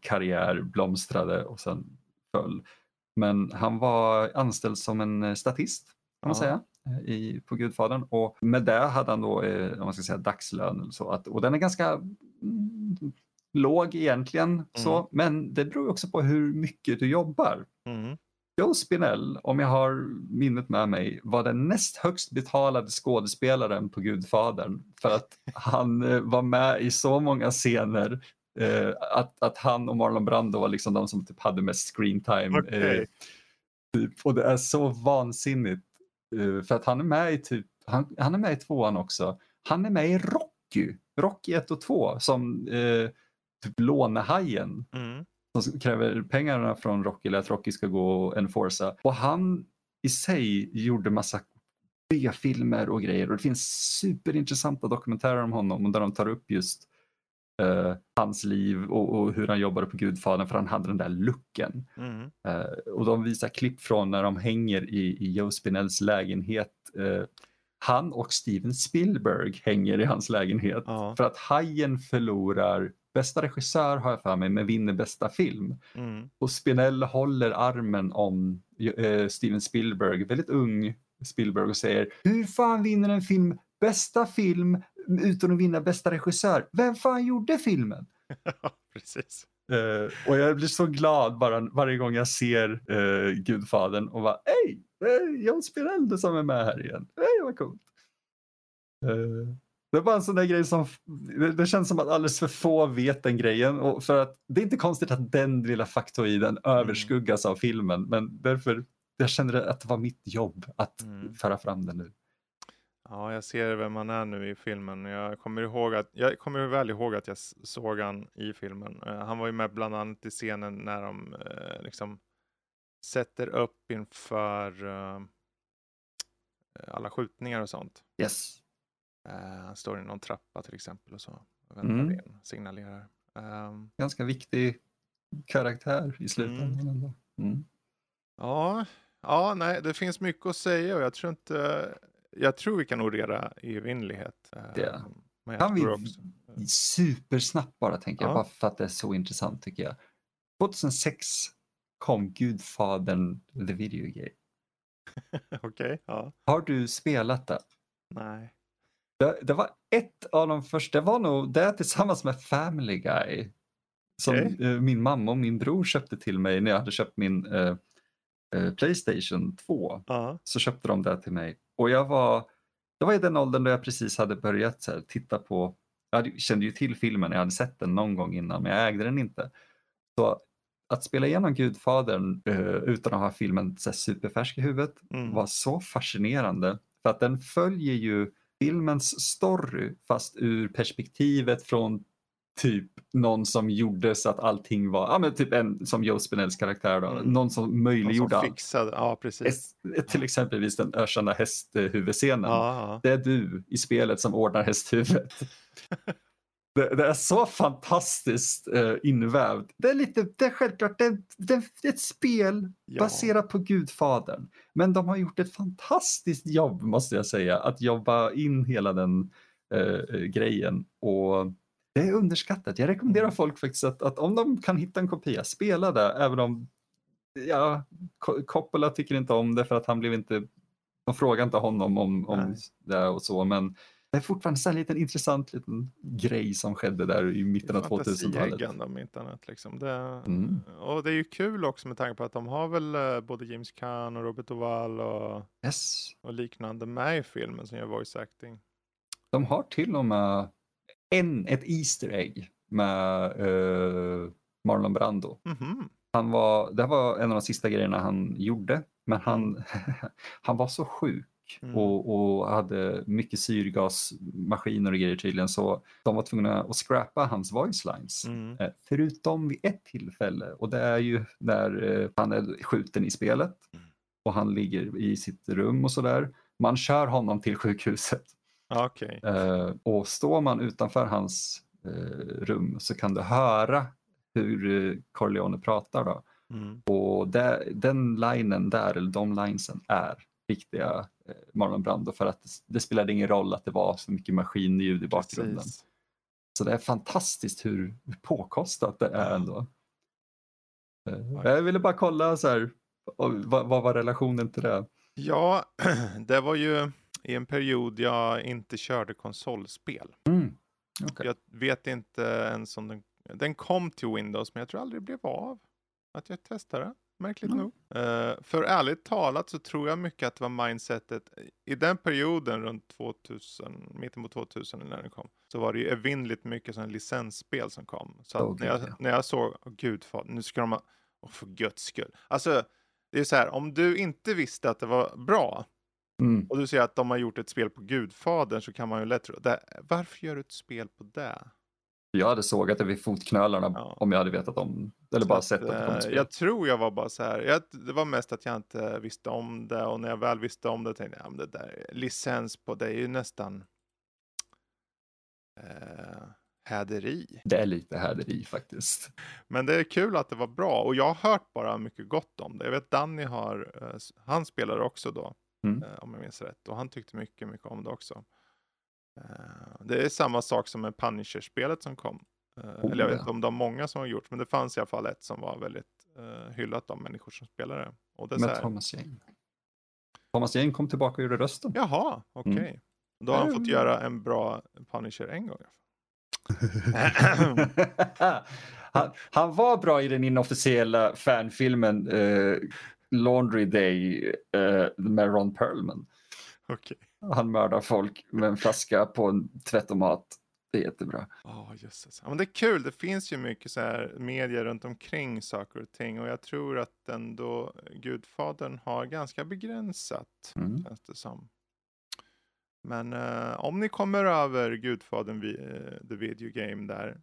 karriär blomstrade och sen föll. Men han var anställd som en eh, statist kan man Ja. säga i, på Gudfadern och med det hade han då, eh, om man ska säga dagslön så, att, och den är ganska mm, låg egentligen, så, Mm. men det beror också på hur mycket du jobbar. mhm. Joe Spinell, om jag har minnet med mig, var den näst högst betalade skådespelaren på Gudfadern för att han eh, var med i så många scener eh, att, att han och Marlon Brando var liksom de som typ hade mest screen time. Okej. Eh, typ. Och det är så vansinnigt eh, för att han är med i typ, han, han är med i tvåan också. Han är med i Rocky, Rocky 1 och 2 som eh, typ lånehajen Mm. som kräver pengarna från Rocky eller att Rocky ska gå och enforca. Och han i sig gjorde massa B-filmer och grejer och det finns superintressanta dokumentärer om honom där de tar upp just eh, hans liv och, och hur han jobbade på Gudfadern för han hade den där looken. Mm. Eh, och de visar klipp från när de hänger i, i Joe Spinells lägenhet. Eh, han och Steven Spielberg hänger i hans lägenhet Ja. för att Hajen förlorar bästa regissör har jag för mig men vinner bästa film. Mm. Och Spinell håller armen om Steven Spielberg, väldigt ung Spielberg och säger hur fan vinner en film bästa film utan att vinna bästa regissör? Vem fan gjorde filmen? (laughs) Precis. Eh, och jag blir så glad bara varje gång jag ser uh, Gudfadern och bara hej, är John Spinell som är med här igen. Hej vad coolt. Eh, det är bara en sån där grej som, det, det känns som att alldeles för få vet den grejen och för att det är inte konstigt att den lilla faktoiden överskuggas av filmen men därför jag känner att det var mitt jobb att Mm. föra fram den nu. Ja, jag ser vem man är nu i filmen. Jag kommer, ihåg att, jag kommer väl ihåg att jag såg han i filmen. Eh, han var ju med bland annat i scenen när de eh, liksom sätter upp inför eh, alla skjutningar och sånt. Yes. Han står i någon trappa till exempel och så. Väntar Mm. in, signalerar. Ehm, Ganska viktig karaktär i slutändan ändå. Mm. ja, ja, nej, det finns mycket att säga och jag tror inte, jag tror vi kan nog reda i evinnerlighet. Eh, Det. Men jag Kan vi också. Supersnabbt bara tänker jag, Ja. bara för att det är så intressant tycker jag. 2006 kom Gudfadern The Video Game. (laughs) Okej, ja. Har du spelat det? Nej. det? Det var ett av de första, det var nog det tillsammans med Family Guy. Som Okej. eh, min mamma och min bror köpte till mig när jag hade köpt min eh, eh, Playstation 2. Ja. så köpte de det till mig. Och jag var, det var i den åldern då jag precis hade börjat så här, titta på, jag hade, kände ju till filmen, jag hade sett den någon gång innan men jag ägde den inte. Så att spela igenom Gudfadern eh, utan att ha filmen så superfärsk i huvudet Mm. var så fascinerande. För att den följer ju filmens story fast ur perspektivet från typ någon som gjorde så att allting var, ja men typ en som Joe Spinells karaktär då, Mm. någon som Någon möjliggjorde som allt. fixade, ja precis. Till exempelvis den ökända hästhuvudscenen. Ja, Det är du i spelet som ordnar hästhuvudet. (laughs) Det, det är så fantastiskt eh, invävt. Det är, lite, det är självklart det, det, är ett spel ja. baserat på Gudfadern. Men de har gjort ett fantastiskt jobb måste jag säga. Att jobba in hela den eh, grejen. Och det är underskattat. Jag rekommenderar Mm. folk faktiskt att, att om de kan hitta en kopia, spela det. Även om ja, Coppola tycker inte om det för att han blev inte de frågar inte honom om, om Nej. det och så, men det är fortfarande en liten intressant liten grej som skedde där i mitten av 2000-talet. Fantasieggande om inte annat. Liksom. Det, Mm. Och det är ju kul också med tanke på att de har väl eh, både James Caan och Robert Duvall och, Yes. och liknande med i filmen som gör voice acting. De har till och med en, ett Easter egg med eh, Marlon Brando. Mhm. Han var, det här var en av de sista grejerna han gjorde, men han, (laughs) han var så sjuk Mm. och, och hade mycket syrgasmaskiner och grejer tydligen så de var tvungna att scrappa hans voice lines. Mm. Eh, Förutom vid ett tillfälle och det är ju när eh, han är skjuten i spelet Mm. och han ligger i sitt rum och sådär. Man kör honom till sjukhuset Okej. Eh, och står man utanför hans eh, rum så kan du höra hur eh, Corleone pratar. Då. Mm. Och det, den linen där, eller de linesen, är riktiga eh, Marlon Brando för att det, det spelade ingen roll att det var så mycket maskinljud i bakgrunden. Precis. Så det är fantastiskt hur hur påkostat det är ändå. Eh, Jag ville bara kolla så här, och vad, vad var relationen till det? Ja, (clears throat) det var ju i en period jag inte körde konsolspel. Mm. okej. Jag vet inte ens om den, den kom till Windows, men jag tror aldrig det blev av. Att jag testade, märkligt Mm. nog. Eh, för ärligt talat så tror jag mycket att det var mindsetet i den perioden runt 2000, mitten på 2000 när den kom, så var det ju evinnerligt mycket sådana licensspel som kom. Så Åh, när, jag, ja. när jag såg, åh gud, fan, nu ska de ha, åh för guds skull. Alltså, det är så här, om du inte visste att det var bra, Mm. och du säger att de har gjort ett spel på Gudfadern så kan man ju lätt tro, det, varför gör du ett spel på det? Jag hade sågat det vid fotknölarna Ja. om jag hade vetat om, eller bara sett att det kom Eh, ett spel. Jag tror jag var bara så här, jag, det var mest att jag inte visste om det och när jag väl visste om det tänkte jag, ja, men det där licens på det är ju nästan eh, häderi. Det är lite häderi faktiskt. Men det är kul att det var bra och jag har hört bara mycket gott om det. Jag vet Danny har, eh, han spelade också då, Mm. eh, om jag minns rätt, och han tyckte mycket, mycket om det också. Eh, det är samma sak som med Punisher-spelet som kom. Oh, eller jag vet ja. inte om de många som har gjort, men det fanns i alla fall ett som var väldigt hyllat av människor som spelade. Och det är Med Thomas Jane. Thomas Jane kom tillbaka och gjorde rösten. Jaha, okej. Mm. Då har han fått Mm. göra en bra Punisher en gång. (laughs) han, han var bra i den inofficiella fanfilmen eh, Laundry Day eh, med Ron Perlman. Okej. Han mördar folk med en flaska på en tvättomat. Det är jättebra. Ja, jösses. Ja, men det är kul. Det finns ju mycket så här medier runt omkring saker och ting och jag tror att ändå Gudfadern har ganska begränsat, Mm. känns det som. Men eh, om ni kommer över Gudfadern, vi, eh, the video game där,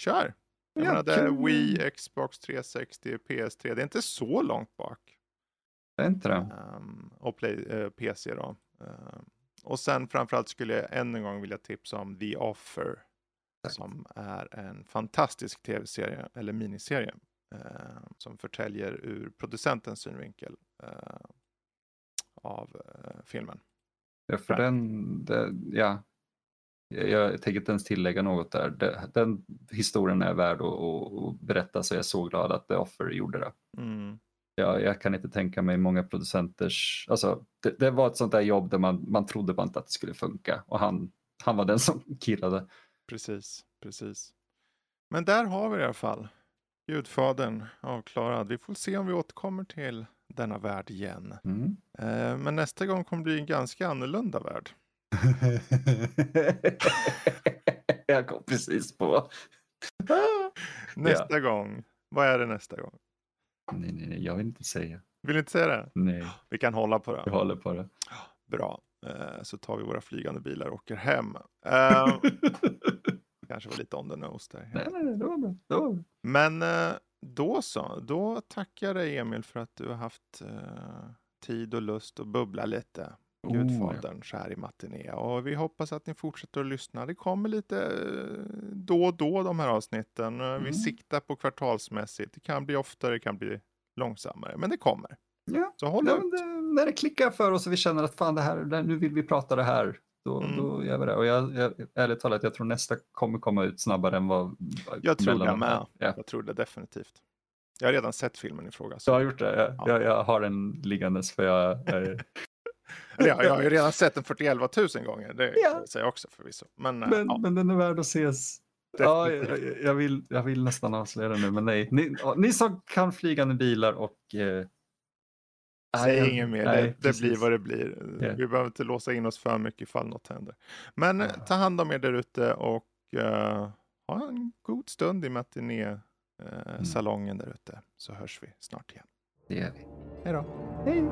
kör! Jag Ja, menar, det är. Wii, Xbox 360, PS3. Det är inte så långt bak. Det är inte det. Ehm, och play, eh, PC då. Ehm, och sen framförallt skulle jag än en gång vilja tipsa om The Offer. Tack. Som är en fantastisk tv-serie, eller miniserie. ehm, som förtäljer ur producentens synvinkel eh, av eh, filmen. Ja, för den, det, ja. Jag, tänker inte ens tillägga något där. Den historien är värd att, berätta så jag är så glad att The Offer gjorde det. Mm. Jag, jag kan inte tänka mig många producenters, alltså det, det var ett sånt där jobb där man, man trodde bara inte att det skulle funka och han, han var den som (laughs) killade. Precis, precis. Men där har vi det i alla fall. Gudfadern avklarad. Vi får se om vi återkommer till denna värld igen. Mm. Eh, men nästa gång kommer det bli en ganska annorlunda värld. Jag kom precis på. (laughs) Nästa gång. Vad är det nästa gång? Nej, nej, nej, jag vill inte säga. Vill du inte säga det? Nej, Vi kan hålla på det. håller på det. Bra. Eh, så tar vi våra flygande bilar och åker hem. Eh, (laughs) kanske var lite on the nose där. nej, nej, nej, det var bra. Det var bra. Men eh, då så. Då tackar jag dig Emil för att du har haft tid och lust att bubbla lite. Oh. Gudfadern så här i matiné. Och vi hoppas att ni fortsätter att lyssna. Det kommer lite eh, då och då de här avsnitten. Eh, Vi Mm. siktar på kvartalsmässigt. Det kan bli oftare, det kan bli långsammare. Men det kommer. Ja, Så håll Ja, ut. det, när det klickar för oss och vi känner att fan det här, nu vill vi prata det här, då, Mm. då gör vi det. Och jag, jag, ärligt talat, jag tror nästa kommer komma ut snabbare än vad... Jag tror det med. Ja. Jag tror det definitivt. Jag har redan sett filmen i fråga. Du Så. har gjort det? Jag, Ja. jag, jag har den liggandes för jag är (laughs) Eller ja, jag har ju (laughs) redan sett den 41 000 gånger, det Ja. säger jag också förvisso. Men, eh, Men, ja, men den är värd att ses. Ja, jag, jag- vill, jag vill nästan avslöja det nu, men nej. Ni, ni som kan flygande bilar och... Eh, Säg nej, inget mer, nej, det, det blir vad det blir. Ja. Vi behöver inte låsa in oss för mycket ifall något händer. Men eh, Ja. ta hand om er där ute och eh, ha en god stund i matiné-salongen där ute. Så hörs vi snart igen. Det gör vi. Hej då! Hej!